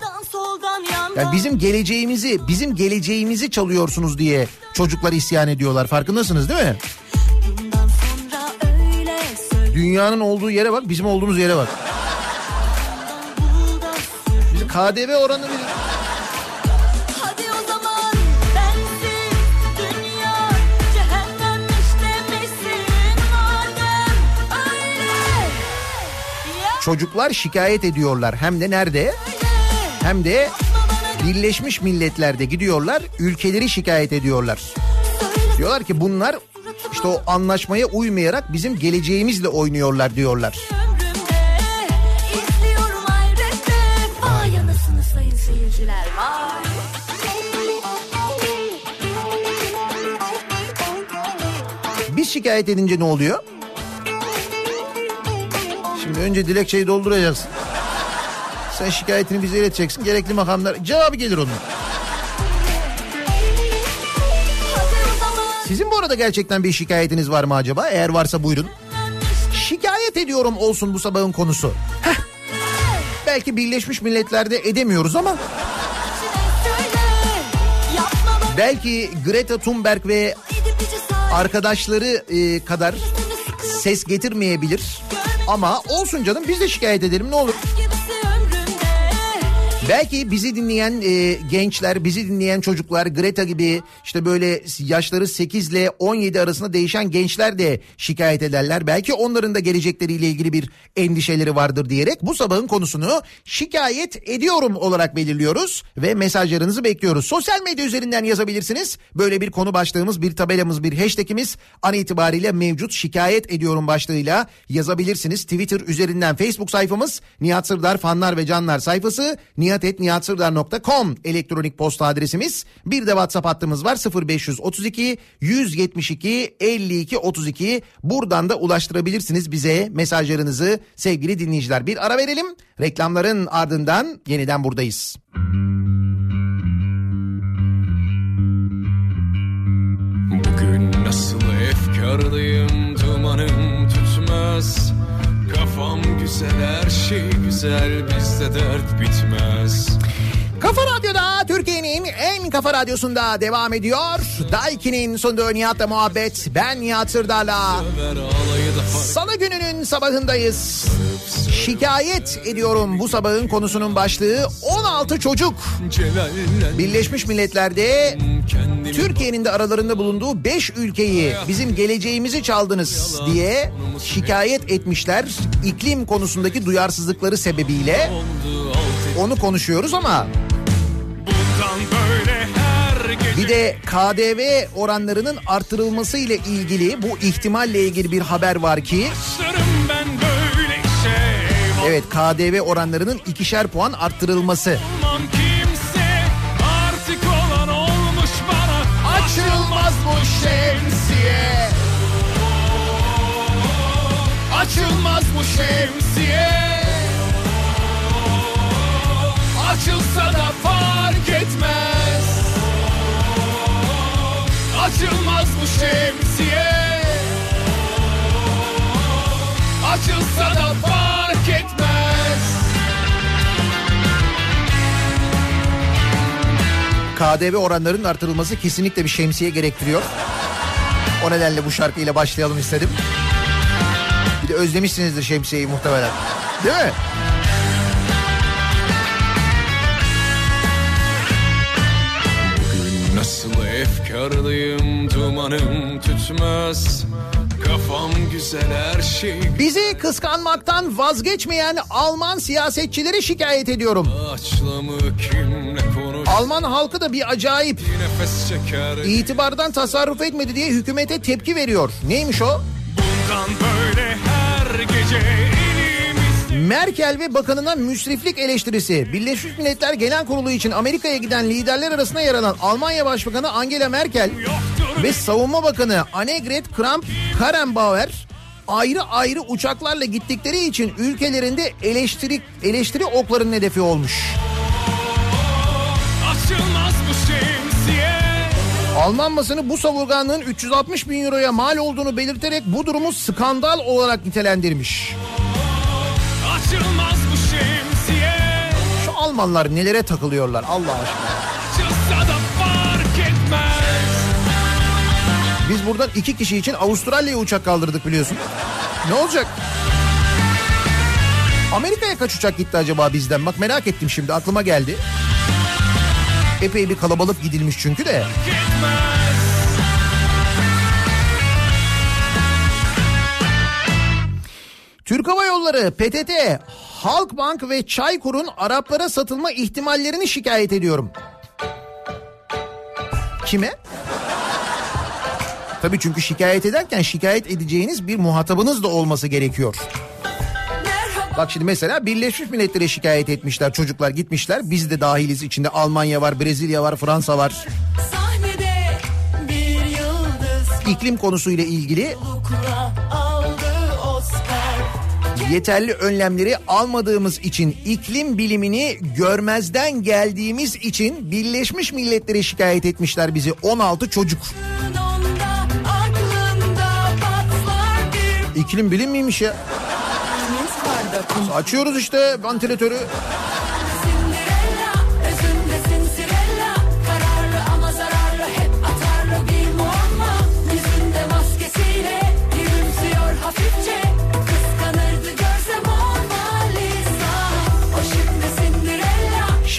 Yani bizim geleceğimizi, bizim geleceğimizi çalıyorsunuz diye çocuklar isyan ediyorlar. Farkındasınız değil mi? Dünyanın olduğu yere bak, bizim olduğumuz yere bak. Bizim KDV oranı çocuklar şikayet ediyorlar. Hem de nerede? Hem de Birleşmiş Milletler'de gidiyorlar, ülkeleri şikayet ediyorlar. Diyorlar ki bunlar işte o anlaşmaya uymayarak bizim geleceğimizle oynuyorlar diyorlar. Biz şikayet edince ne oluyor? Şimdi önce dilekçeyi dolduracaksın. Sen şikayetini bize ileteceksin. Gerekli makamlar cevabı gelir onun. Sizin bu arada gerçekten bir şikayetiniz var mı acaba? Eğer varsa buyurun. Şikayet ediyorum olsun bu sabahın konusu. Heh. Belki Birleşmiş Milletler'de edemiyoruz ama belki Greta Thunberg ve arkadaşları e, kadar ses getirmeyebilir. Ama olsun canım biz de şikayet edelim ne olur. Belki bizi dinleyen e, gençler, bizi dinleyen çocuklar, Greta gibi işte böyle yaşları 8 ile 17 arasında değişen gençler de şikayet ederler. Belki onların da gelecekleriyle ilgili bir endişeleri vardır diyerek bu sabahın konusunu şikayet ediyorum olarak belirliyoruz ve mesajlarınızı bekliyoruz. Sosyal medya üzerinden yazabilirsiniz. Böyle bir konu başlığımız, bir tabelamız, bir hashtagimiz an itibariyle mevcut şikayet ediyorum başlığıyla yazabilirsiniz. Twitter üzerinden Facebook sayfamız Nihat Sırdar fanlar ve canlar sayfası Nihat nihatetnihatsırdar.com elektronik posta adresimiz. Bir de WhatsApp hattımız var 0532 172 52 32. Buradan da ulaştırabilirsiniz bize mesajlarınızı sevgili dinleyiciler. Bir ara verelim. Reklamların ardından yeniden buradayız.
Bugün nasıl efkarlıyım dumanım tutmaz Kafam güzel her şey güzel bizde dert bitmez
Kafa Radyo'da Türkiye'nin en kafa radyosunda devam ediyor. Daiki'nin sunduğu Nihat'la muhabbet. Ben Nihat Sırdar'la. Salı gününün sabahındayız. Şikayet ediyorum bu sabahın konusunun başlığı 16 çocuk. Birleşmiş Milletler'de Türkiye'nin de aralarında bulunduğu 5 ülkeyi bizim geleceğimizi çaldınız diye şikayet etmişler. İklim konusundaki duyarsızlıkları sebebiyle onu konuşuyoruz ama bir de KDV oranlarının artırılması ile ilgili bu ihtimalle ilgili bir haber var ki evet KDV oranlarının ikişer puan arttırılması. Açılmaz bu şemsiye. Açılmaz bu şemsiye. Açılsa da fark etmez. Açılmaz bu şemsiye. Açılsa da fark etmez. KDV oranlarının artırılması kesinlikle bir şemsiye gerektiriyor. O nedenle bu şarkıyla başlayalım istedim. Bir de özlemişsinizdir şemsiyeyi muhtemelen. Değil mi?
Efkarlıyım dumanım tütmez Kafam güzel her şey
Bizi kıskanmaktan vazgeçmeyen Alman siyasetçileri şikayet ediyorum. Alman halkı da bir acayip. İtibardan tasarruf etmedi diye hükümete tepki veriyor. Neymiş o?
Bundan böyle her gece
Merkel ve bakanına müsriflik eleştirisi. Birleşmiş Milletler Genel Kurulu için Amerika'ya giden liderler arasında yer alan Almanya Başbakanı Angela Merkel
yoktur
ve Savunma Bakanı Annegret Kramp-Karrenbauer ayrı ayrı uçaklarla gittikleri için ülkelerinde eleştiri, eleştiri oklarının hedefi olmuş. Alman basını bu savurganlığın 360 bin euroya mal olduğunu belirterek bu durumu skandal olarak nitelendirmiş.
Açılmaz bu şemsiye
Şu Almanlar nelere takılıyorlar Allah aşkına.
Açılsa da fark etmez
Biz buradan iki kişi için Avustralya'ya uçak kaldırdık biliyorsun. Ne olacak? Amerika'ya kaç uçak gitti acaba bizden? Bak merak ettim şimdi aklıma geldi. Epey bir kalabalık gidilmiş çünkü de.
Gitmez
Türk Hava Yolları, PTT, Halkbank ve Çaykur'un Araplara satılma ihtimallerini şikayet ediyorum. Kime? Tabii çünkü şikayet ederken şikayet edeceğiniz bir muhatabınız da olması gerekiyor. Bak şimdi mesela Birleşmiş Milletler'e şikayet etmişler çocuklar gitmişler. Biz de dahiliz içinde Almanya var, Brezilya var, Fransa var. İklim konusuyla ilgili yeterli önlemleri almadığımız için iklim bilimini görmezden geldiğimiz için Birleşmiş Milletler'e şikayet etmişler bizi 16 çocuk. İklim bilim miymiş ya? Açıyoruz işte vantilatörü.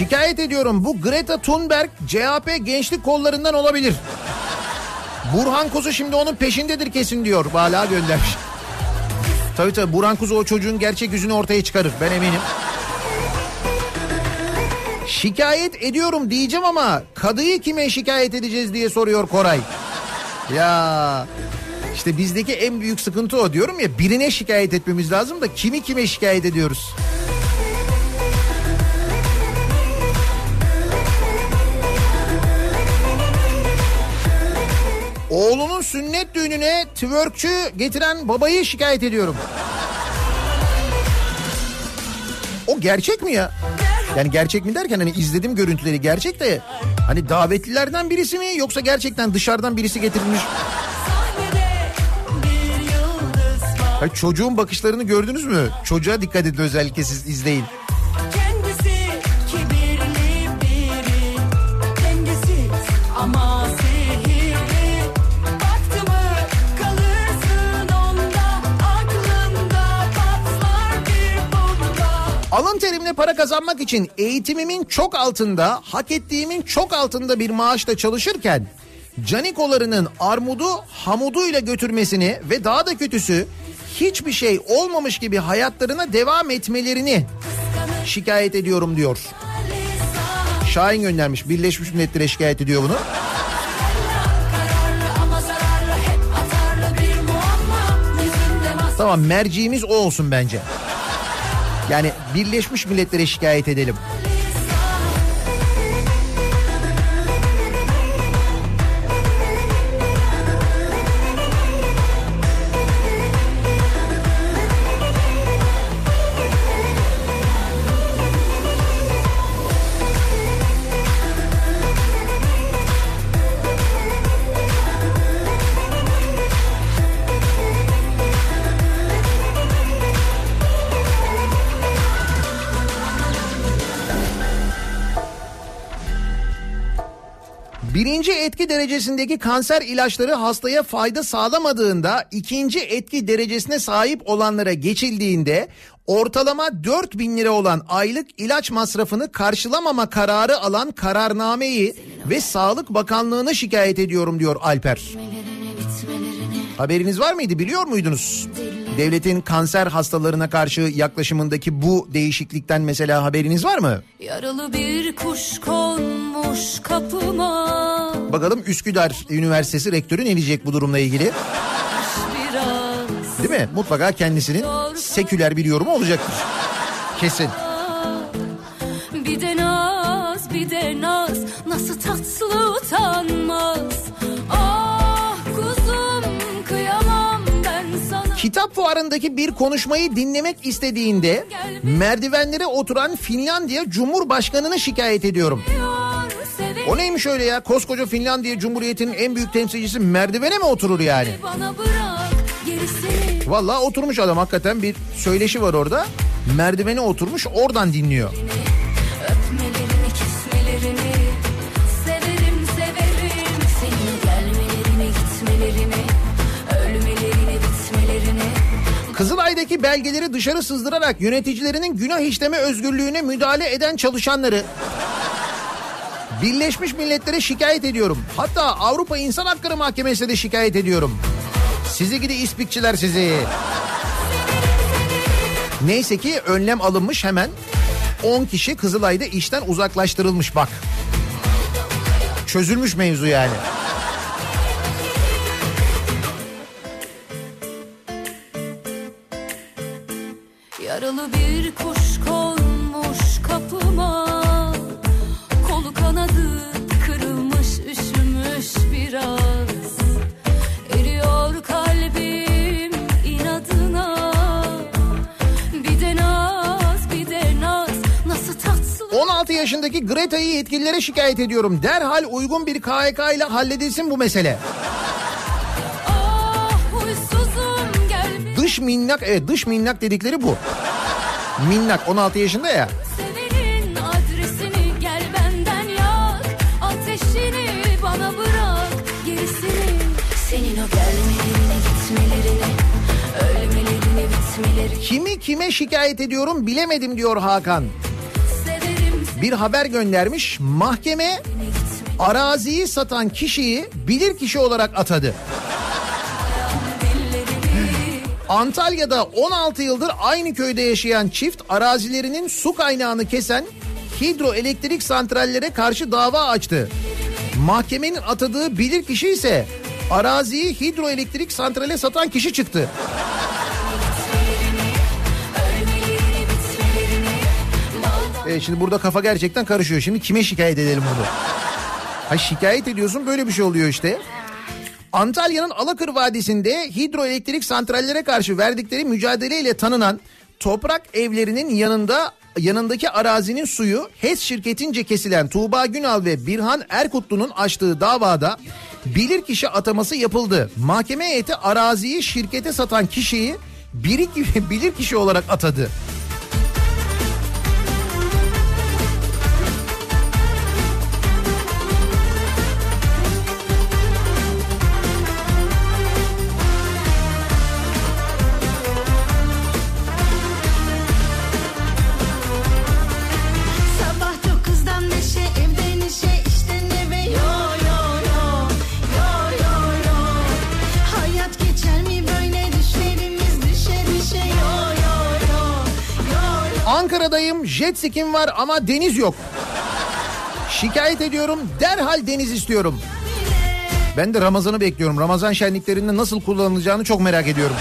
Şikayet ediyorum bu Greta Thunberg CHP gençlik kollarından olabilir. Burhan Kuzu şimdi onun peşindedir kesin diyor. Hala göndermiş. Tabii tabii Burhan Kuzu o çocuğun gerçek yüzünü ortaya çıkarır ben eminim. Şikayet ediyorum diyeceğim ama kadıyı kime şikayet edeceğiz diye soruyor Koray. Ya işte bizdeki en büyük sıkıntı o diyorum ya birine şikayet etmemiz lazım da kimi kime şikayet ediyoruz? Oğlunun sünnet düğününe twerkçü getiren babayı şikayet ediyorum. O gerçek mi ya? Yani gerçek mi derken hani izledim görüntüleri gerçek de hani davetlilerden birisi mi yoksa gerçekten dışarıdan birisi getirilmiş? Hayır, çocuğun bakışlarını gördünüz mü? Çocuğa dikkat edin özellikle siz izleyin. Terimle para kazanmak için eğitimimin çok altında, hak ettiğimin çok altında bir maaşla çalışırken canikolarının armudu hamuduyla götürmesini ve daha da kötüsü hiçbir şey olmamış gibi hayatlarına devam etmelerini şikayet ediyorum diyor. Şahin göndermiş Birleşmiş Milletler'e şikayet ediyor bunu. Tamam merciğimiz o olsun bence. Yani Birleşmiş Milletler'e şikayet edelim. Birinci etki derecesindeki kanser ilaçları hastaya fayda sağlamadığında ikinci etki derecesine sahip olanlara geçildiğinde ortalama 4 bin lira olan aylık ilaç masrafını karşılamama kararı alan kararnameyi ve Sağlık Bakanlığı'na şikayet ediyorum diyor Alper. Haberiniz var mıydı biliyor muydunuz? Devletin kanser hastalarına karşı yaklaşımındaki bu değişiklikten mesela haberiniz var mı?
Yaralı bir kuş konmuş kapıma
Bakalım Üsküdar Üniversitesi rektörü ne diyecek bu durumla ilgili? Değil mi? Mutlaka kendisinin seküler bir yorumu olacaktır. Kesin.
Bir de naz bir de naz Nasıl tatlı utanmaz
Kitap fuarındaki bir konuşmayı dinlemek istediğinde merdivenlere oturan Finlandiya Cumhurbaşkanı'nı şikayet ediyorum. O neymiş öyle ya? Koskoca Finlandiya Cumhuriyeti'nin en büyük temsilcisi merdivene mi oturur yani? Vallahi oturmuş adam hakikaten bir söyleşi var orada. Merdivene oturmuş oradan dinliyor.
Öpmelerini
Kızılay'daki belgeleri dışarı sızdırarak yöneticilerinin günah işleme özgürlüğüne müdahale eden çalışanları Birleşmiş Milletler'e şikayet ediyorum. Hatta Avrupa İnsan Hakları Mahkemesi'ne de şikayet ediyorum. Sizi gidi ispikçiler sizi. Neyse ki önlem alınmış hemen 10 kişi Kızılay'da işten uzaklaştırılmış bak. Çözülmüş mevzu yani.
Yaralı bir kuş konmuş kapıma Kolu kanadı kırılmış üşümüş biraz Eriyor kalbim inadına Bir de naz bir de naz Nasıl tatlı
16 yaşındaki Greta'yı yetkililere şikayet ediyorum. Derhal uygun bir KHK ile halledilsin bu mesele.
Ah
Dış minnak evet dış minnak dedikleri bu. Minnak 16 yaşında ya. Kimi kime şikayet ediyorum bilemedim diyor Hakan. Bir haber göndermiş. Mahkeme araziyi satan kişiyi bilir kişi olarak atadı. Antalya'da 16 yıldır aynı köyde yaşayan çift arazilerinin su kaynağını kesen hidroelektrik santrallere karşı dava açtı. Mahkemenin atadığı bilir kişi ise araziyi hidroelektrik santrale satan kişi çıktı. E şimdi burada kafa gerçekten karışıyor. Şimdi kime şikayet edelim bunu? Ha şikayet ediyorsun böyle bir şey oluyor işte. Antalya'nın Alakır Vadisi'nde hidroelektrik santrallere karşı verdikleri mücadeleyle tanınan toprak evlerinin yanında yanındaki arazinin suyu HES şirketince kesilen Tuğba Günal ve Birhan Erkutlu'nun açtığı davada bilirkişi ataması yapıldı. Mahkeme heyeti araziyi şirkete satan kişiyi biri bilirkişi olarak atadı. Jet ski'm var ama deniz yok. Şikayet ediyorum derhal deniz istiyorum. Ben de Ramazan'ı bekliyorum. Ramazan şenliklerinde nasıl kullanılacağını çok merak ediyorum.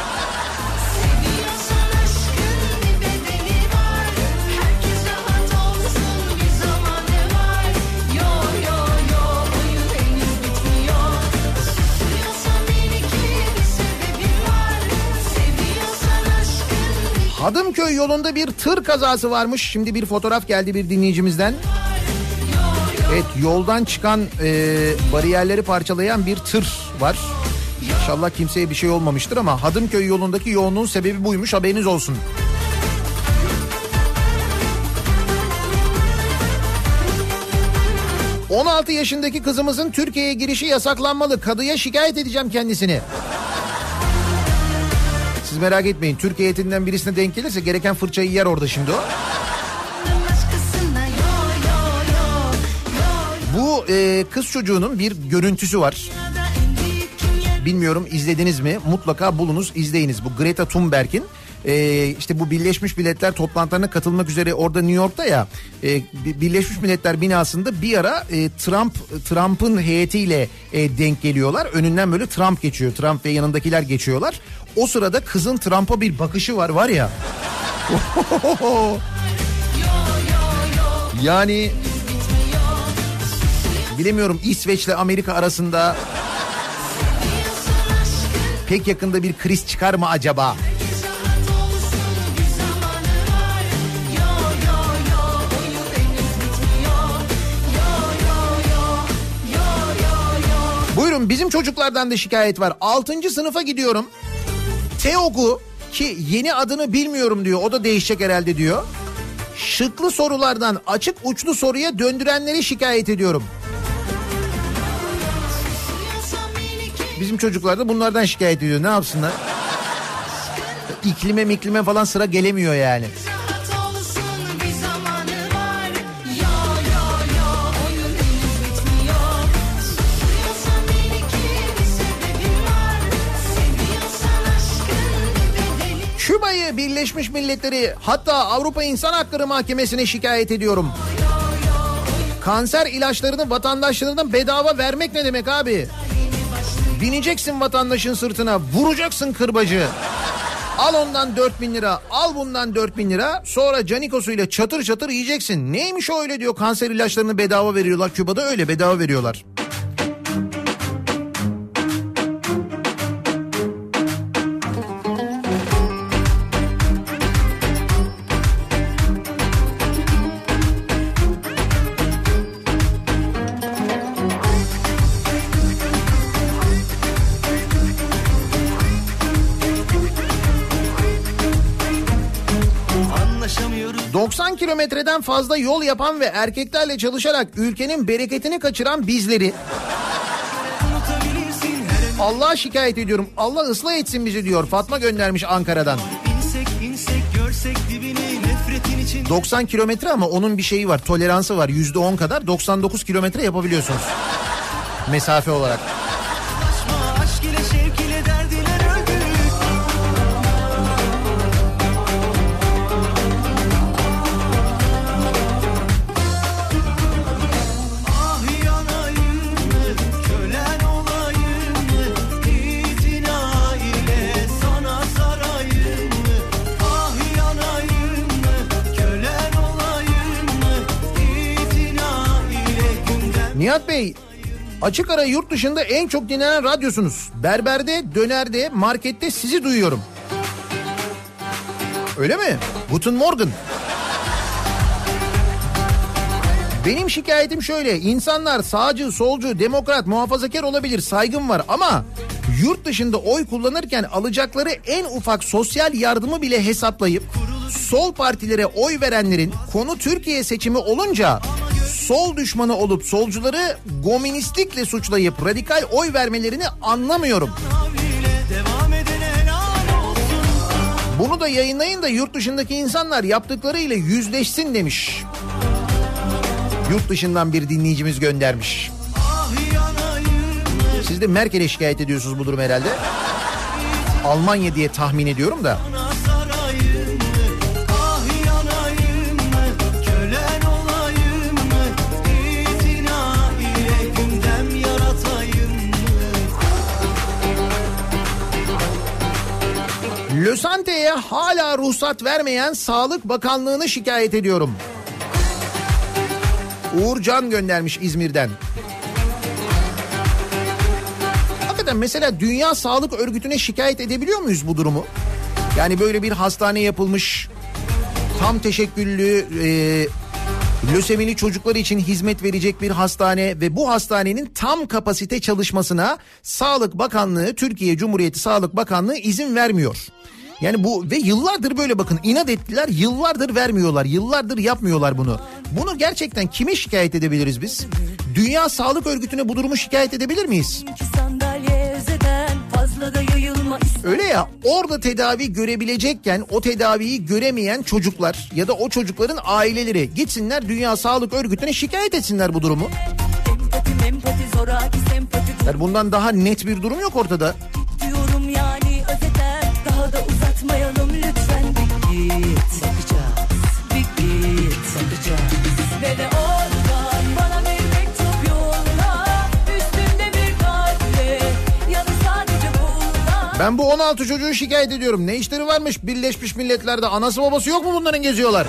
Hadımköy yolunda bir tır kazası varmış. Şimdi bir fotoğraf geldi bir dinleyicimizden. Evet yoldan çıkan e, bariyerleri parçalayan bir tır var. İnşallah kimseye bir şey olmamıştır ama Hadımköy yolundaki yoğunluğun sebebi buymuş haberiniz olsun. ...16 yaşındaki kızımızın Türkiye'ye girişi yasaklanmalı. Kadıya şikayet edeceğim kendisini. Merak etmeyin. Türk heyetinden birisine denk gelirse gereken fırçayı yer orada şimdi o. Bu e, kız çocuğunun bir görüntüsü var. Bilmiyorum izlediniz mi? Mutlaka bulunuz izleyiniz. Bu Greta Thunberg'in e, işte bu Birleşmiş Milletler toplantılarına katılmak üzere orada New York'ta ya e, Bi- Birleşmiş Milletler binasında bir ara e, Trump Trump'ın heyetiyle e, denk geliyorlar. Önünden böyle Trump geçiyor. Trump ve yanındakiler geçiyorlar. O sırada kızın Trump'a bir bakışı var var ya. yani bilemiyorum İsveç'le Amerika arasında pek yakında bir kriz çıkar mı acaba? Buyurun bizim çocuklardan da şikayet var. 6. sınıfa gidiyorum. TEOG'u ki yeni adını bilmiyorum diyor. O da değişecek herhalde diyor. Şıklı sorulardan açık uçlu soruya döndürenleri şikayet ediyorum. Bizim çocuklar da bunlardan şikayet ediyor. Ne yapsınlar? İklime miklime falan sıra gelemiyor yani. Birleşmiş Milletleri hatta Avrupa İnsan Hakları Mahkemesi'ne şikayet ediyorum. Kanser ilaçlarını vatandaşlarına bedava vermek ne demek abi? Bineceksin vatandaşın sırtına, vuracaksın kırbacı. Al ondan 4 bin lira, al bundan 4 bin lira. Sonra canikosuyla çatır çatır yiyeceksin. Neymiş o öyle diyor kanser ilaçlarını bedava veriyorlar. Küba'da öyle bedava veriyorlar. Kilometreden fazla yol yapan ve erkeklerle çalışarak ülkenin bereketini kaçıran bizleri Allah'a şikayet ediyorum. Allah ıslah etsin bizi diyor. Fatma göndermiş Ankara'dan.
insek insek görsek dibini nefretin için
90 kilometre ama onun bir şeyi var. Toleransı var. Yüzde 10 kadar. 99 kilometre yapabiliyorsunuz. Mesafe olarak. Bey Açık ara yurt dışında en çok dinlenen radyosunuz. Berberde, dönerde, markette sizi duyuyorum. Öyle mi? Guten Morgen. Benim şikayetim şöyle. insanlar sağcı, solcu, demokrat, muhafazakar olabilir. Saygım var ama yurt dışında oy kullanırken alacakları en ufak sosyal yardımı bile hesaplayıp sol partilere oy verenlerin konu Türkiye seçimi olunca sol düşmanı olup solcuları goministlikle suçlayıp radikal oy vermelerini anlamıyorum. Bunu da yayınlayın da yurt dışındaki insanlar yaptıklarıyla yüzleşsin demiş. Yurt dışından bir dinleyicimiz göndermiş. Siz de Merkel'e şikayet ediyorsunuz bu durum herhalde. Almanya diye tahmin ediyorum da. Lösante'ye hala ruhsat vermeyen Sağlık Bakanlığı'nı şikayet ediyorum. Uğur Can göndermiş İzmir'den. Hakikaten mesela Dünya Sağlık Örgütü'ne şikayet edebiliyor muyuz bu durumu? Yani böyle bir hastane yapılmış, tam teşekküllü, e, lösemili çocuklar için hizmet verecek bir hastane ve bu hastanenin tam kapasite çalışmasına Sağlık Bakanlığı, Türkiye Cumhuriyeti Sağlık Bakanlığı izin vermiyor. Yani bu ve yıllardır böyle bakın inat ettiler yıllardır vermiyorlar yıllardır yapmıyorlar bunu. Bunu gerçekten kime şikayet edebiliriz biz? Dünya Sağlık Örgütü'ne bu durumu şikayet edebilir miyiz? Öyle ya orada tedavi görebilecekken o tedaviyi göremeyen çocuklar ya da o çocukların aileleri gitsinler Dünya Sağlık Örgütü'ne şikayet etsinler bu durumu. Yani bundan daha net bir durum yok ortada.
diyorum yani özeten Daha da uzatmayalım lütfen Bir
Ben bu 16 çocuğu şikayet ediyorum. Ne işleri varmış Birleşmiş Milletler'de anası babası yok mu bunların geziyorlar?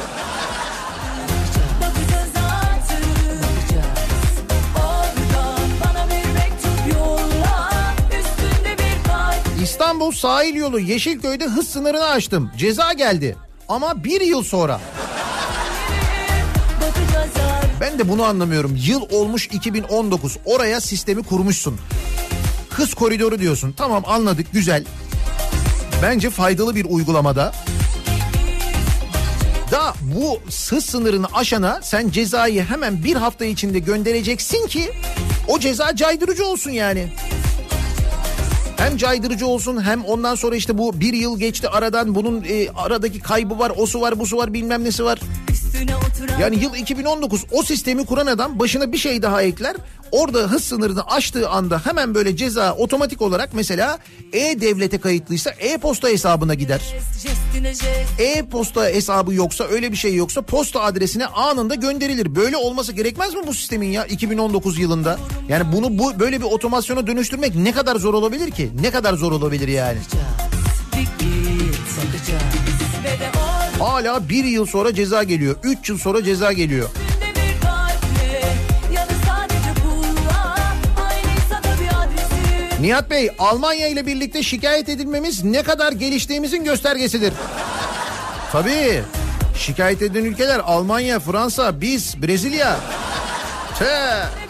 İstanbul sahil yolu Yeşilköy'de hız sınırını aştım. Ceza geldi. Ama bir yıl sonra. Ben de bunu anlamıyorum. Yıl olmuş 2019. Oraya sistemi kurmuşsun. Hız koridoru diyorsun. Tamam anladık güzel. Bence faydalı bir uygulamada. Da bu hız sınırını aşana sen cezayı hemen bir hafta içinde göndereceksin ki o ceza caydırıcı olsun yani. Hem caydırıcı olsun hem ondan sonra işte bu bir yıl geçti aradan bunun e, aradaki kaybı var, osu var, busu var bilmem nesi var. Yani yıl 2019 o sistemi kuran adam başına bir şey daha ekler. Orada hız sınırını aştığı anda hemen böyle ceza otomatik olarak mesela e-devlete kayıtlıysa e-posta hesabına gider. E-posta hesabı yoksa öyle bir şey yoksa posta adresine anında gönderilir. Böyle olması gerekmez mi bu sistemin ya 2019 yılında? Yani bunu bu böyle bir otomasyona dönüştürmek ne kadar zor olabilir ki? Ne kadar zor olabilir yani? Hala bir yıl sonra ceza geliyor. Üç yıl sonra ceza geliyor. Nihat Bey Almanya ile birlikte şikayet edilmemiz ne kadar geliştiğimizin göstergesidir. Tabii şikayet eden ülkeler Almanya, Fransa, biz, Brezilya. Tüh.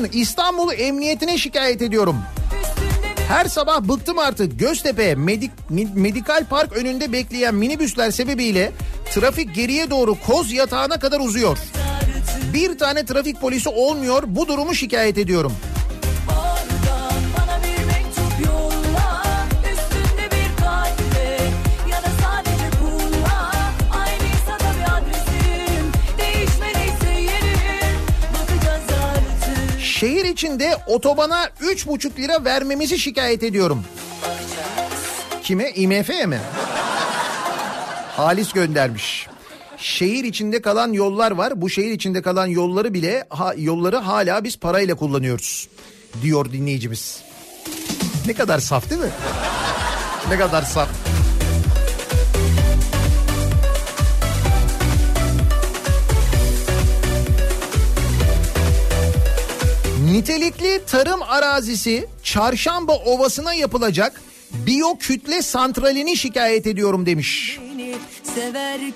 Buyurun İstanbul Emniyetine şikayet ediyorum. Her sabah bıktım artık Göztepe Medik, Medikal Park önünde bekleyen minibüsler sebebiyle trafik geriye doğru koz yatağına kadar uzuyor. Bir tane trafik polisi olmuyor bu durumu şikayet ediyorum. Şehir içinde otobana 3,5 lira vermemizi şikayet ediyorum. Kime? IMF'ye mi? Halis göndermiş. Şehir içinde kalan yollar var. Bu şehir içinde kalan yolları bile ha, yolları hala biz parayla kullanıyoruz. Diyor dinleyicimiz. Ne kadar saf değil mi? Ne kadar saf. Nitelikli tarım arazisi Çarşamba Ovası'na yapılacak biyo kütle santralini şikayet ediyorum demiş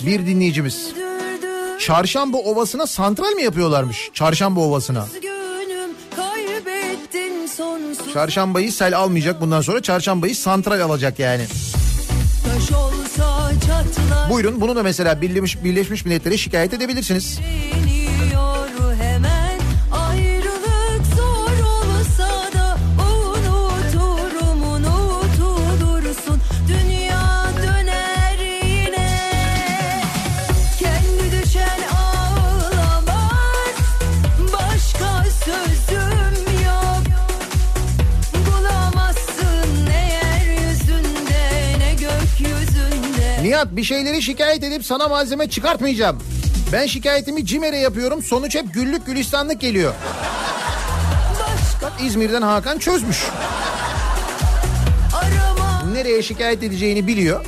bir dinleyicimiz. Çarşamba Ovası'na santral mi yapıyorlarmış? Çarşamba Ovası'na. Çarşambayı sel almayacak bundan sonra çarşambayı santral alacak yani. Buyurun bunu da mesela Birleşmiş, Birleşmiş Milletler'e şikayet edebilirsiniz.
iniyor
Nihat bir şeyleri şikayet edip sana malzeme çıkartmayacağım. Ben şikayetimi CİMER'e yapıyorum sonuç hep güllük gülistanlık geliyor. Bak İzmir'den Hakan çözmüş. Nereye şikayet edeceğini biliyor.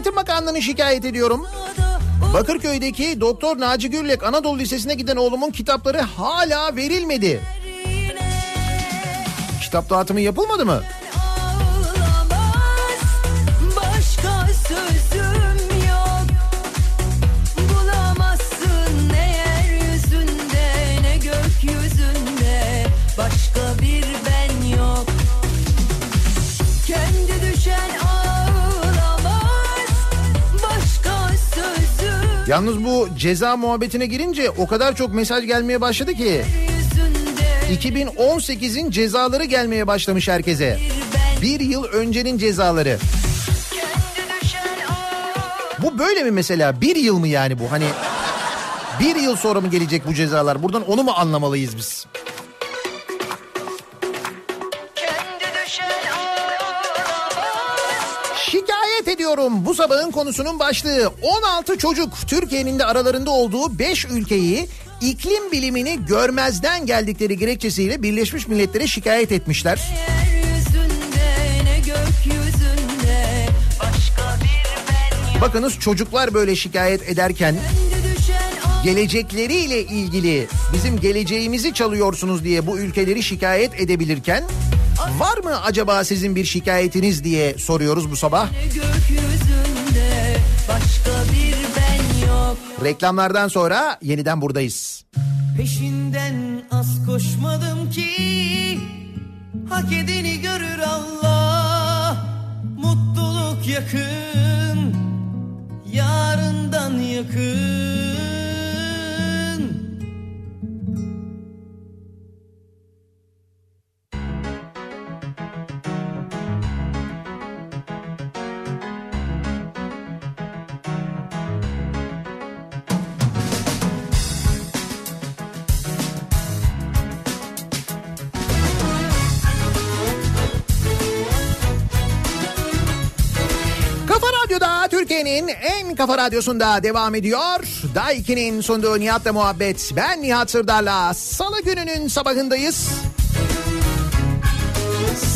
Eğitim Bakanlığı'nı şikayet ediyorum. Bakırköy'deki Doktor Naci Gürlek Anadolu Lisesi'ne giden oğlumun kitapları hala verilmedi. Kitap dağıtımı yapılmadı mı? Yalnız bu ceza muhabbetine girince o kadar çok mesaj gelmeye başladı ki. 2018'in cezaları gelmeye başlamış herkese. Bir yıl öncenin cezaları. Bu böyle mi mesela? Bir yıl mı yani bu? Hani bir yıl sonra mı gelecek bu cezalar? Buradan onu mu anlamalıyız biz? Ediyorum bu sabahın konusunun başlığı 16 çocuk Türkiye'nin de aralarında olduğu 5 ülkeyi iklim bilimini görmezden geldikleri gerekçesiyle Birleşmiş Milletler'e şikayet etmişler. Bakınız çocuklar böyle şikayet ederken gelecekleriyle ilgili bizim geleceğimizi çalıyorsunuz diye bu ülkeleri şikayet edebilirken var mı acaba sizin bir şikayetiniz diye soruyoruz bu sabah.
ne gökyüzünde başka bir ben yok.
Reklamlardan sonra yeniden buradayız.
Peşinden az koşmadım ki. Hak edeni görür Allah. Mutluluk yakın. Yarından yakın
Radyo'da Türkiye'nin en kafa radyosunda devam ediyor. Daiki'nin sunduğu Nihat'la muhabbet. Ben Nihat Sırdar'la salı gününün sabahındayız.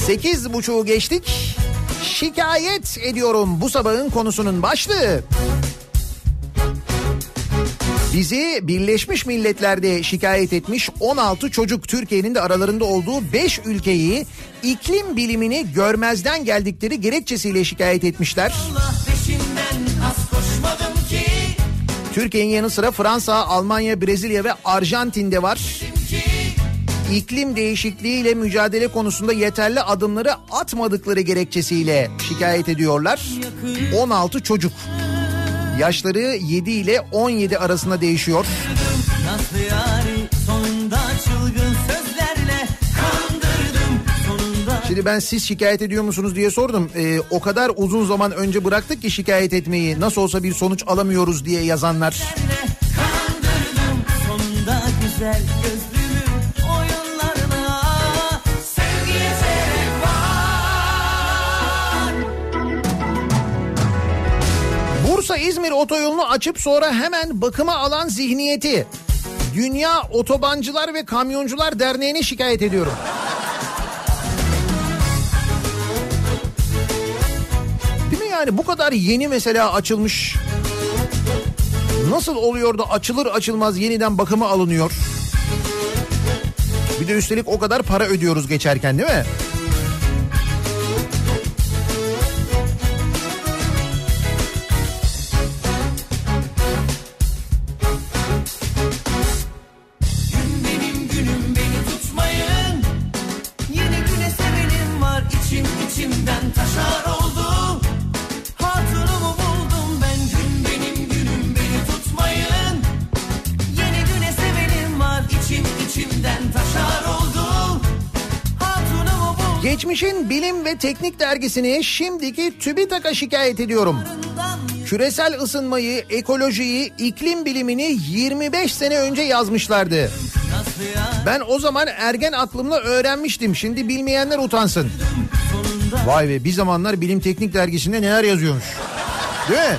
Sekiz buçuğu geçtik. Şikayet ediyorum bu sabahın konusunun başlığı. Bizi Birleşmiş Milletler'de şikayet etmiş 16 çocuk Türkiye'nin de aralarında olduğu 5 ülkeyi iklim bilimini görmezden geldikleri gerekçesiyle şikayet etmişler. Türkiye'nin yanı sıra Fransa, Almanya, Brezilya ve Arjantin'de var. İklim değişikliğiyle mücadele konusunda yeterli adımları atmadıkları gerekçesiyle şikayet ediyorlar. 16 çocuk. Yaşları 7 ile 17 arasında değişiyor. Şimdi ben siz şikayet ediyor musunuz diye sordum. Ee, o kadar uzun zaman önce bıraktık ki şikayet etmeyi. Nasıl olsa bir sonuç alamıyoruz diye yazanlar.
kandırdım sonunda güzel
İzmir otoyolunu açıp sonra hemen bakıma alan zihniyeti. Dünya Otobancılar ve Kamyoncular Derneği'ne şikayet ediyorum. Değil mi yani bu kadar yeni mesela açılmış. Nasıl oluyor da açılır açılmaz yeniden bakıma alınıyor? Bir de üstelik o kadar para ödüyoruz geçerken değil mi? Teknik dergisini şimdiki TÜBİTAK'a şikayet ediyorum. Küresel ısınmayı, ekolojiyi, iklim bilimini 25 sene önce yazmışlardı. Ben o zaman ergen aklımla öğrenmiştim. Şimdi bilmeyenler utansın. Vay be bir zamanlar Bilim Teknik dergisinde neler yazıyormuş. Değil mi?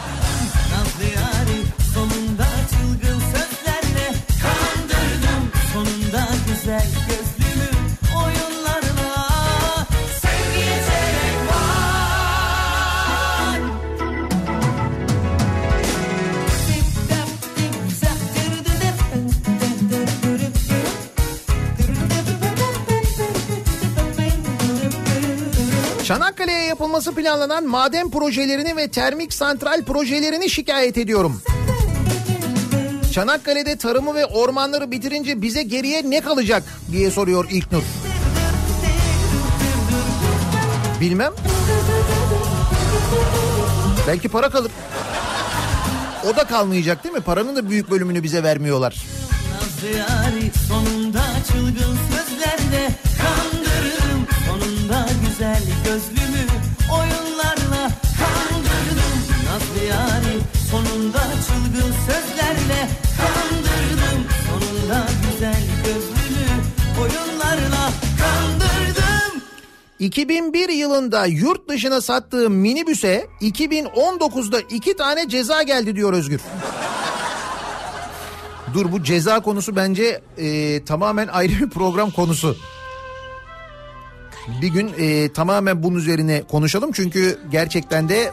Yapılması planlanan maden projelerini ve termik santral projelerini şikayet ediyorum. Çanakkale'de tarımı ve ormanları bitirince bize geriye ne kalacak diye soruyor İlknur. Bilmem. Belki para kalır. O da kalmayacak değil mi? Paranın da büyük bölümünü bize vermiyorlar.
Nazlı sonunda çılgın
2001 yılında yurt dışına sattığım minibüse 2019'da iki tane ceza geldi diyor Özgür. Dur bu ceza konusu bence e, tamamen ayrı bir program konusu. Bir gün e, tamamen bunun üzerine konuşalım çünkü gerçekten de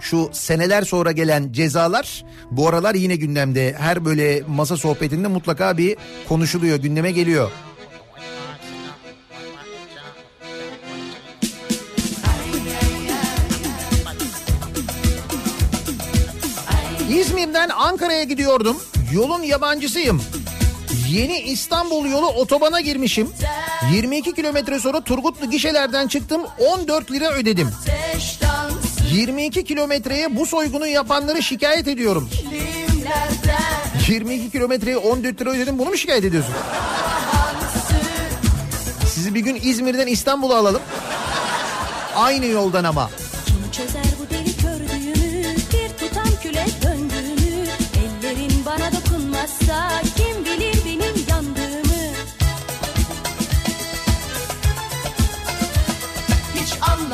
şu seneler sonra gelen cezalar bu aralar yine gündemde. Her böyle masa sohbetinde mutlaka bir konuşuluyor, gündeme geliyor. İzmir'den Ankara'ya gidiyordum. Yolun yabancısıyım. Yeni İstanbul yolu otobana girmişim. 22 kilometre sonra Turgutlu gişelerden çıktım 14 lira ödedim. 22 kilometreye bu soygunu yapanları şikayet ediyorum. 22 kilometreye 14 lira ödedim bunu mu şikayet ediyorsun? Sizi bir gün İzmir'den İstanbul'a alalım. Aynı yoldan ama.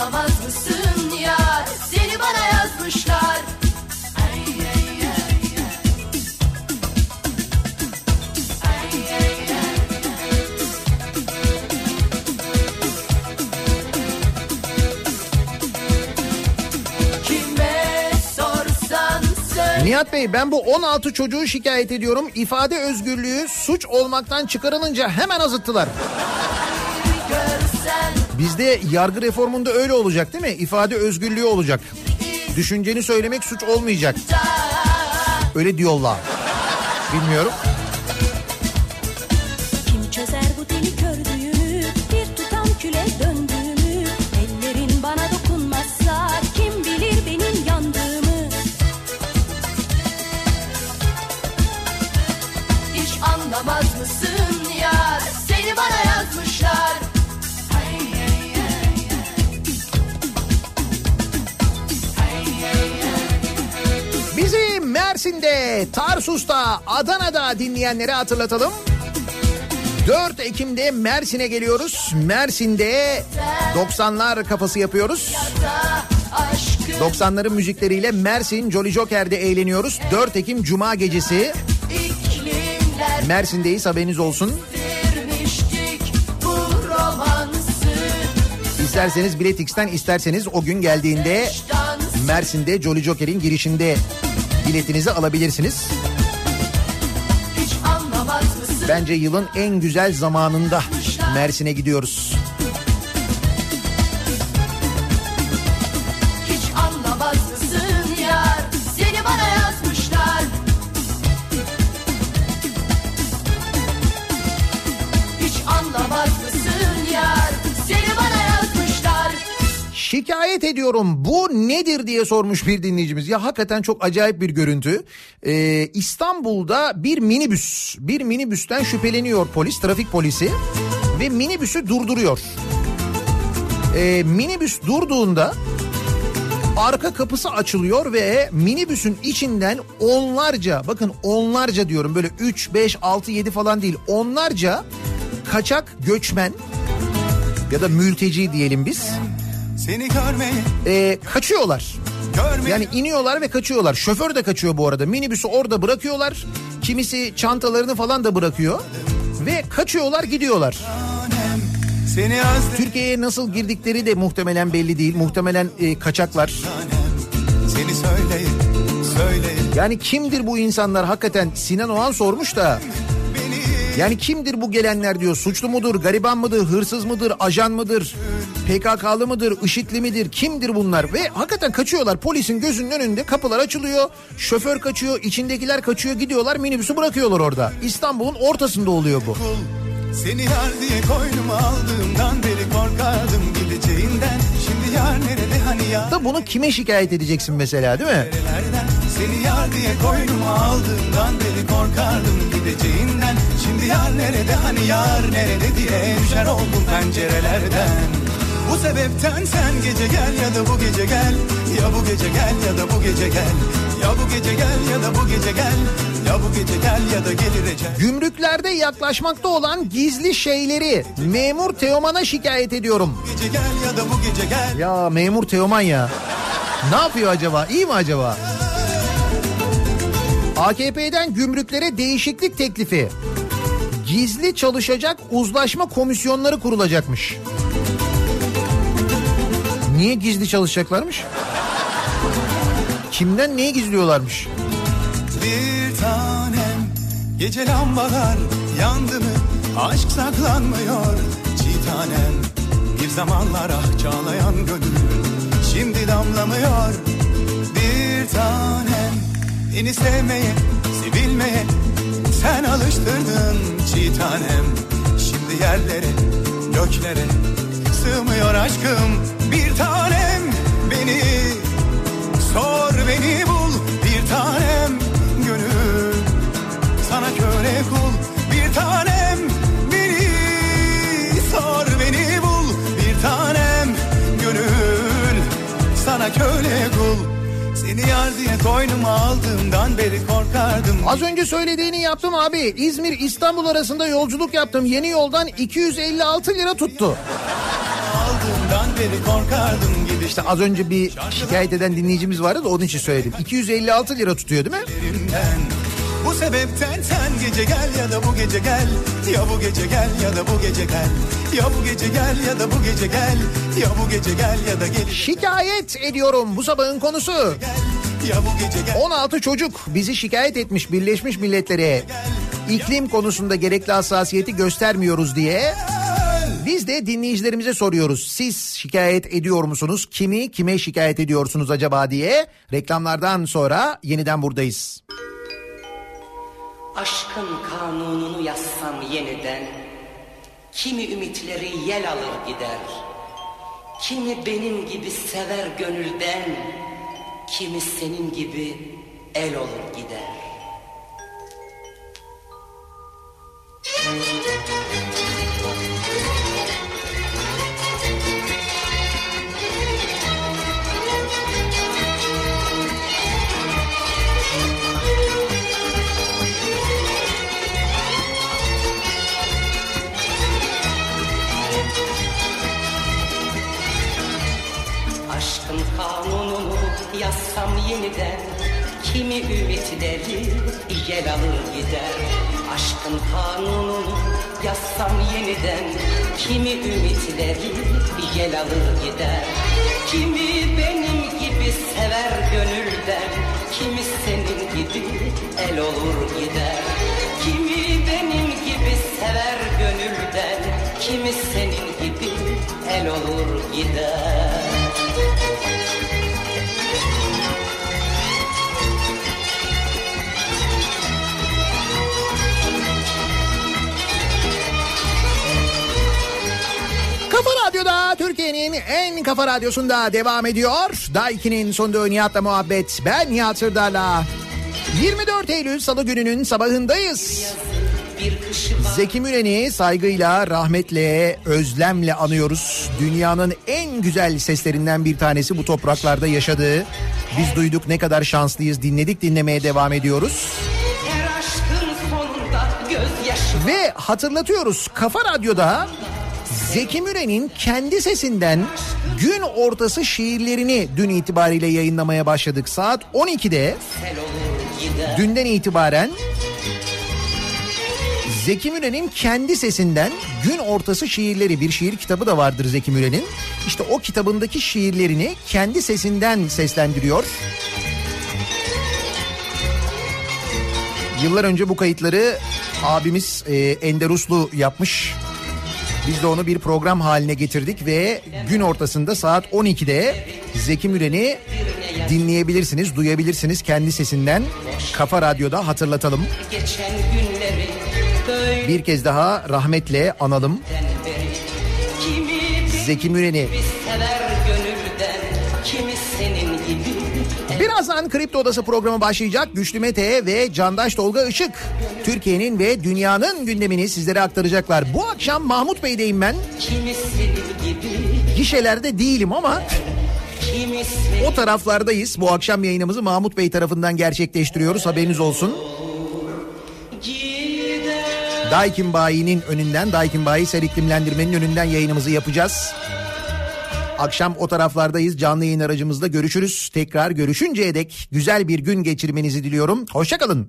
Anlamaz mısın ya Seni bana yazmışlar
Nihat Bey ben bu 16 çocuğu şikayet ediyorum. İfade özgürlüğü suç olmaktan çıkarılınca hemen azıttılar. Bizde yargı reformunda öyle olacak değil mi? İfade özgürlüğü olacak. Düşünceni söylemek suç olmayacak. Öyle diyorlar. Bilmiyorum. Mersin'de, Tarsus'ta, Adana'da dinleyenleri hatırlatalım. 4 Ekim'de Mersin'e geliyoruz. Mersin'de 90'lar kafası yapıyoruz.
Aşkı
90'ların müzikleriyle Mersin Jolly Joker'de eğleniyoruz. 4 Ekim Cuma gecesi Mersin'deyiz haberiniz olsun. İsterseniz Biletix'ten isterseniz o gün geldiğinde Mersin'de Jolly Joker'in girişinde biletinizi alabilirsiniz. Bence yılın en güzel zamanında Mersin'e gidiyoruz. Şikayet ediyorum bu nedir diye sormuş bir dinleyicimiz. Ya hakikaten çok acayip bir görüntü. Ee, İstanbul'da bir minibüs, bir minibüsten şüpheleniyor polis, trafik polisi ve minibüsü durduruyor. Ee, minibüs durduğunda arka kapısı açılıyor ve minibüsün içinden onlarca bakın onlarca diyorum böyle 3, 5, 6, 7 falan değil onlarca kaçak göçmen ya da mülteci diyelim biz e, kaçıyorlar. Yani iniyorlar ve kaçıyorlar. Şoför de kaçıyor bu arada. Minibüsü orada bırakıyorlar. Kimisi çantalarını falan da bırakıyor. Ve kaçıyorlar gidiyorlar. Türkiye'ye nasıl girdikleri de muhtemelen belli değil. Muhtemelen e, kaçaklar.
Seni söyleyin söyleyin
Yani kimdir bu insanlar hakikaten Sinan Oğan sormuş da. Yani kimdir bu gelenler diyor. Suçlu mudur, gariban mıdır, hırsız mıdır, ajan mıdır, PKK'lı mıdır, IŞİD'li midir, kimdir bunlar? Ve hakikaten kaçıyorlar. Polisin gözünün önünde kapılar açılıyor. Şoför kaçıyor, içindekiler kaçıyor, gidiyorlar minibüsü bırakıyorlar orada. İstanbul'un ortasında oluyor bu.
Seni yar diye koynuma aldığımdan beri korkardım gideceğinden Şimdi yar nerede
Da bunu kime şikayet edeceksin mesela değil mi?
Seni yar diye koynuma aldığımdan beri korkardım gideceğinden. Şimdi yar nerede hani yar nerede diye düşer oldum pencerelerden. Bu sebepten sen gece gel ya da bu gece gel. Ya bu gece gel ya da bu gece gel. Ya bu gece gel ya da bu gece gel Ya bu gece gel ya da gelir ecel
Gümrüklerde yaklaşmakta olan gizli şeyleri memur Teoman'a şikayet ediyorum.
Bu gece gel ya da bu gece gel
Ya memur Teoman ya. Ne yapıyor acaba? İyi mi acaba? AKP'den gümrüklere değişiklik teklifi. Gizli çalışacak uzlaşma komisyonları kurulacakmış. Niye gizli çalışacaklarmış? Kimden neyi gizliyorlarmış?
Bir tanem. Gece lambalar yandı mı? Aşk saklanmıyor Çiğ tanem. Bir zamanlar ah çağlayan gönül Şimdi damlamıyor. Bir tanem Beni sevmeye, sevilmeye Sen alıştırdın çiğ tanem. Şimdi yerlere, göklere Sığmıyor aşkım. Bir tanem Beni Sor beni bul köle kul Seni yar diye koynuma aldığımdan beri korkardım
Az önce söylediğini yaptım abi. İzmir İstanbul arasında yolculuk yaptım. Yeni yoldan 256 lira tuttu.
Aldığımdan beri korkardım gibi
İşte az önce bir şikayet eden dinleyicimiz vardı da onun için söyledim. 256 lira tutuyor değil mi?
Bu sebepten sen gece gel ya da bu gece gel Ya bu gece gel ya da bu gece gel Ya bu gece gel ya da bu gece gel Ya bu gece gel ya da gel
Şikayet ediyorum bu sabahın konusu.
Ya bu gece gel
16 çocuk bizi şikayet etmiş Birleşmiş Milletler'e. İklim konusunda gerekli hassasiyeti göstermiyoruz diye. Biz de dinleyicilerimize soruyoruz. Siz şikayet ediyor musunuz? Kimi kime şikayet ediyorsunuz acaba diye. Reklamlardan sonra yeniden buradayız.
Aşkın kanununu yazsam yeniden Kimi ümitleri yel alır gider. Kimi benim gibi sever gönülden Kimi senin gibi el olur gider Aşkın kanununu yazsam yeniden. Kimi ümitleri yel alır gider. Aşkın kanununu yazsam yeniden. Kimi ümitleri yel alır gider. Kimi benim gibi sever gönülden. Kimi senin gibi el olur gider. Kimi benim gibi sever gönülden. Kimi senin gibi el olur gider
Radyo'da Türkiye'nin en kafa radyosunda devam ediyor. Daiki'nin sonunda Nihat'la muhabbet. Ben Nihat Sırdar'la. 24 Eylül Salı gününün sabahındayız. Zeki Müren'i saygıyla, rahmetle, özlemle anıyoruz. Dünyanın en güzel seslerinden bir tanesi bu topraklarda yaşadığı. Biz duyduk ne kadar şanslıyız, dinledik dinlemeye devam ediyoruz. Ve hatırlatıyoruz Kafa Radyo'da Zeki Müren'in kendi sesinden gün ortası şiirlerini dün itibariyle yayınlamaya başladık. Saat 12'de
sel olur gider
dünden itibaren Zeki Müren'in kendi sesinden gün ortası şiirleri bir şiir kitabı da vardır Zeki Müren'in. İşte o kitabındaki şiirlerini kendi sesinden seslendiriyor. Yıllar önce bu kayıtları abimiz e, Ender Uslu yapmış. Biz de onu bir program haline getirdik ve gün ortasında saat 12'de Zeki Müren'i dinleyebilirsiniz, duyabilirsiniz kendi sesinden. Kafa Radyo'da hatırlatalım.
Geçen böyle
Bir kez daha rahmetle analım Zeki Müren'i. Birazdan Kripto Odası programı başlayacak. Güçlü Mete ve Candaş Tolga Işık Türkiye'nin ve dünyanın gündemini sizlere aktaracaklar. Bu akşam Mahmut Bey'deyim ben. Gişelerde değilim ama o taraflardayız. Bu akşam yayınımızı Mahmut Bey tarafından gerçekleştiriyoruz. Haberiniz olsun. Daikin Bayi'nin önünden, Daikin Bayi ser iklimlendirmenin önünden yayınımızı yapacağız. Akşam o taraflardayız. Canlı yayın aracımızda görüşürüz. Tekrar görüşünceye dek güzel bir gün geçirmenizi diliyorum. Hoşçakalın.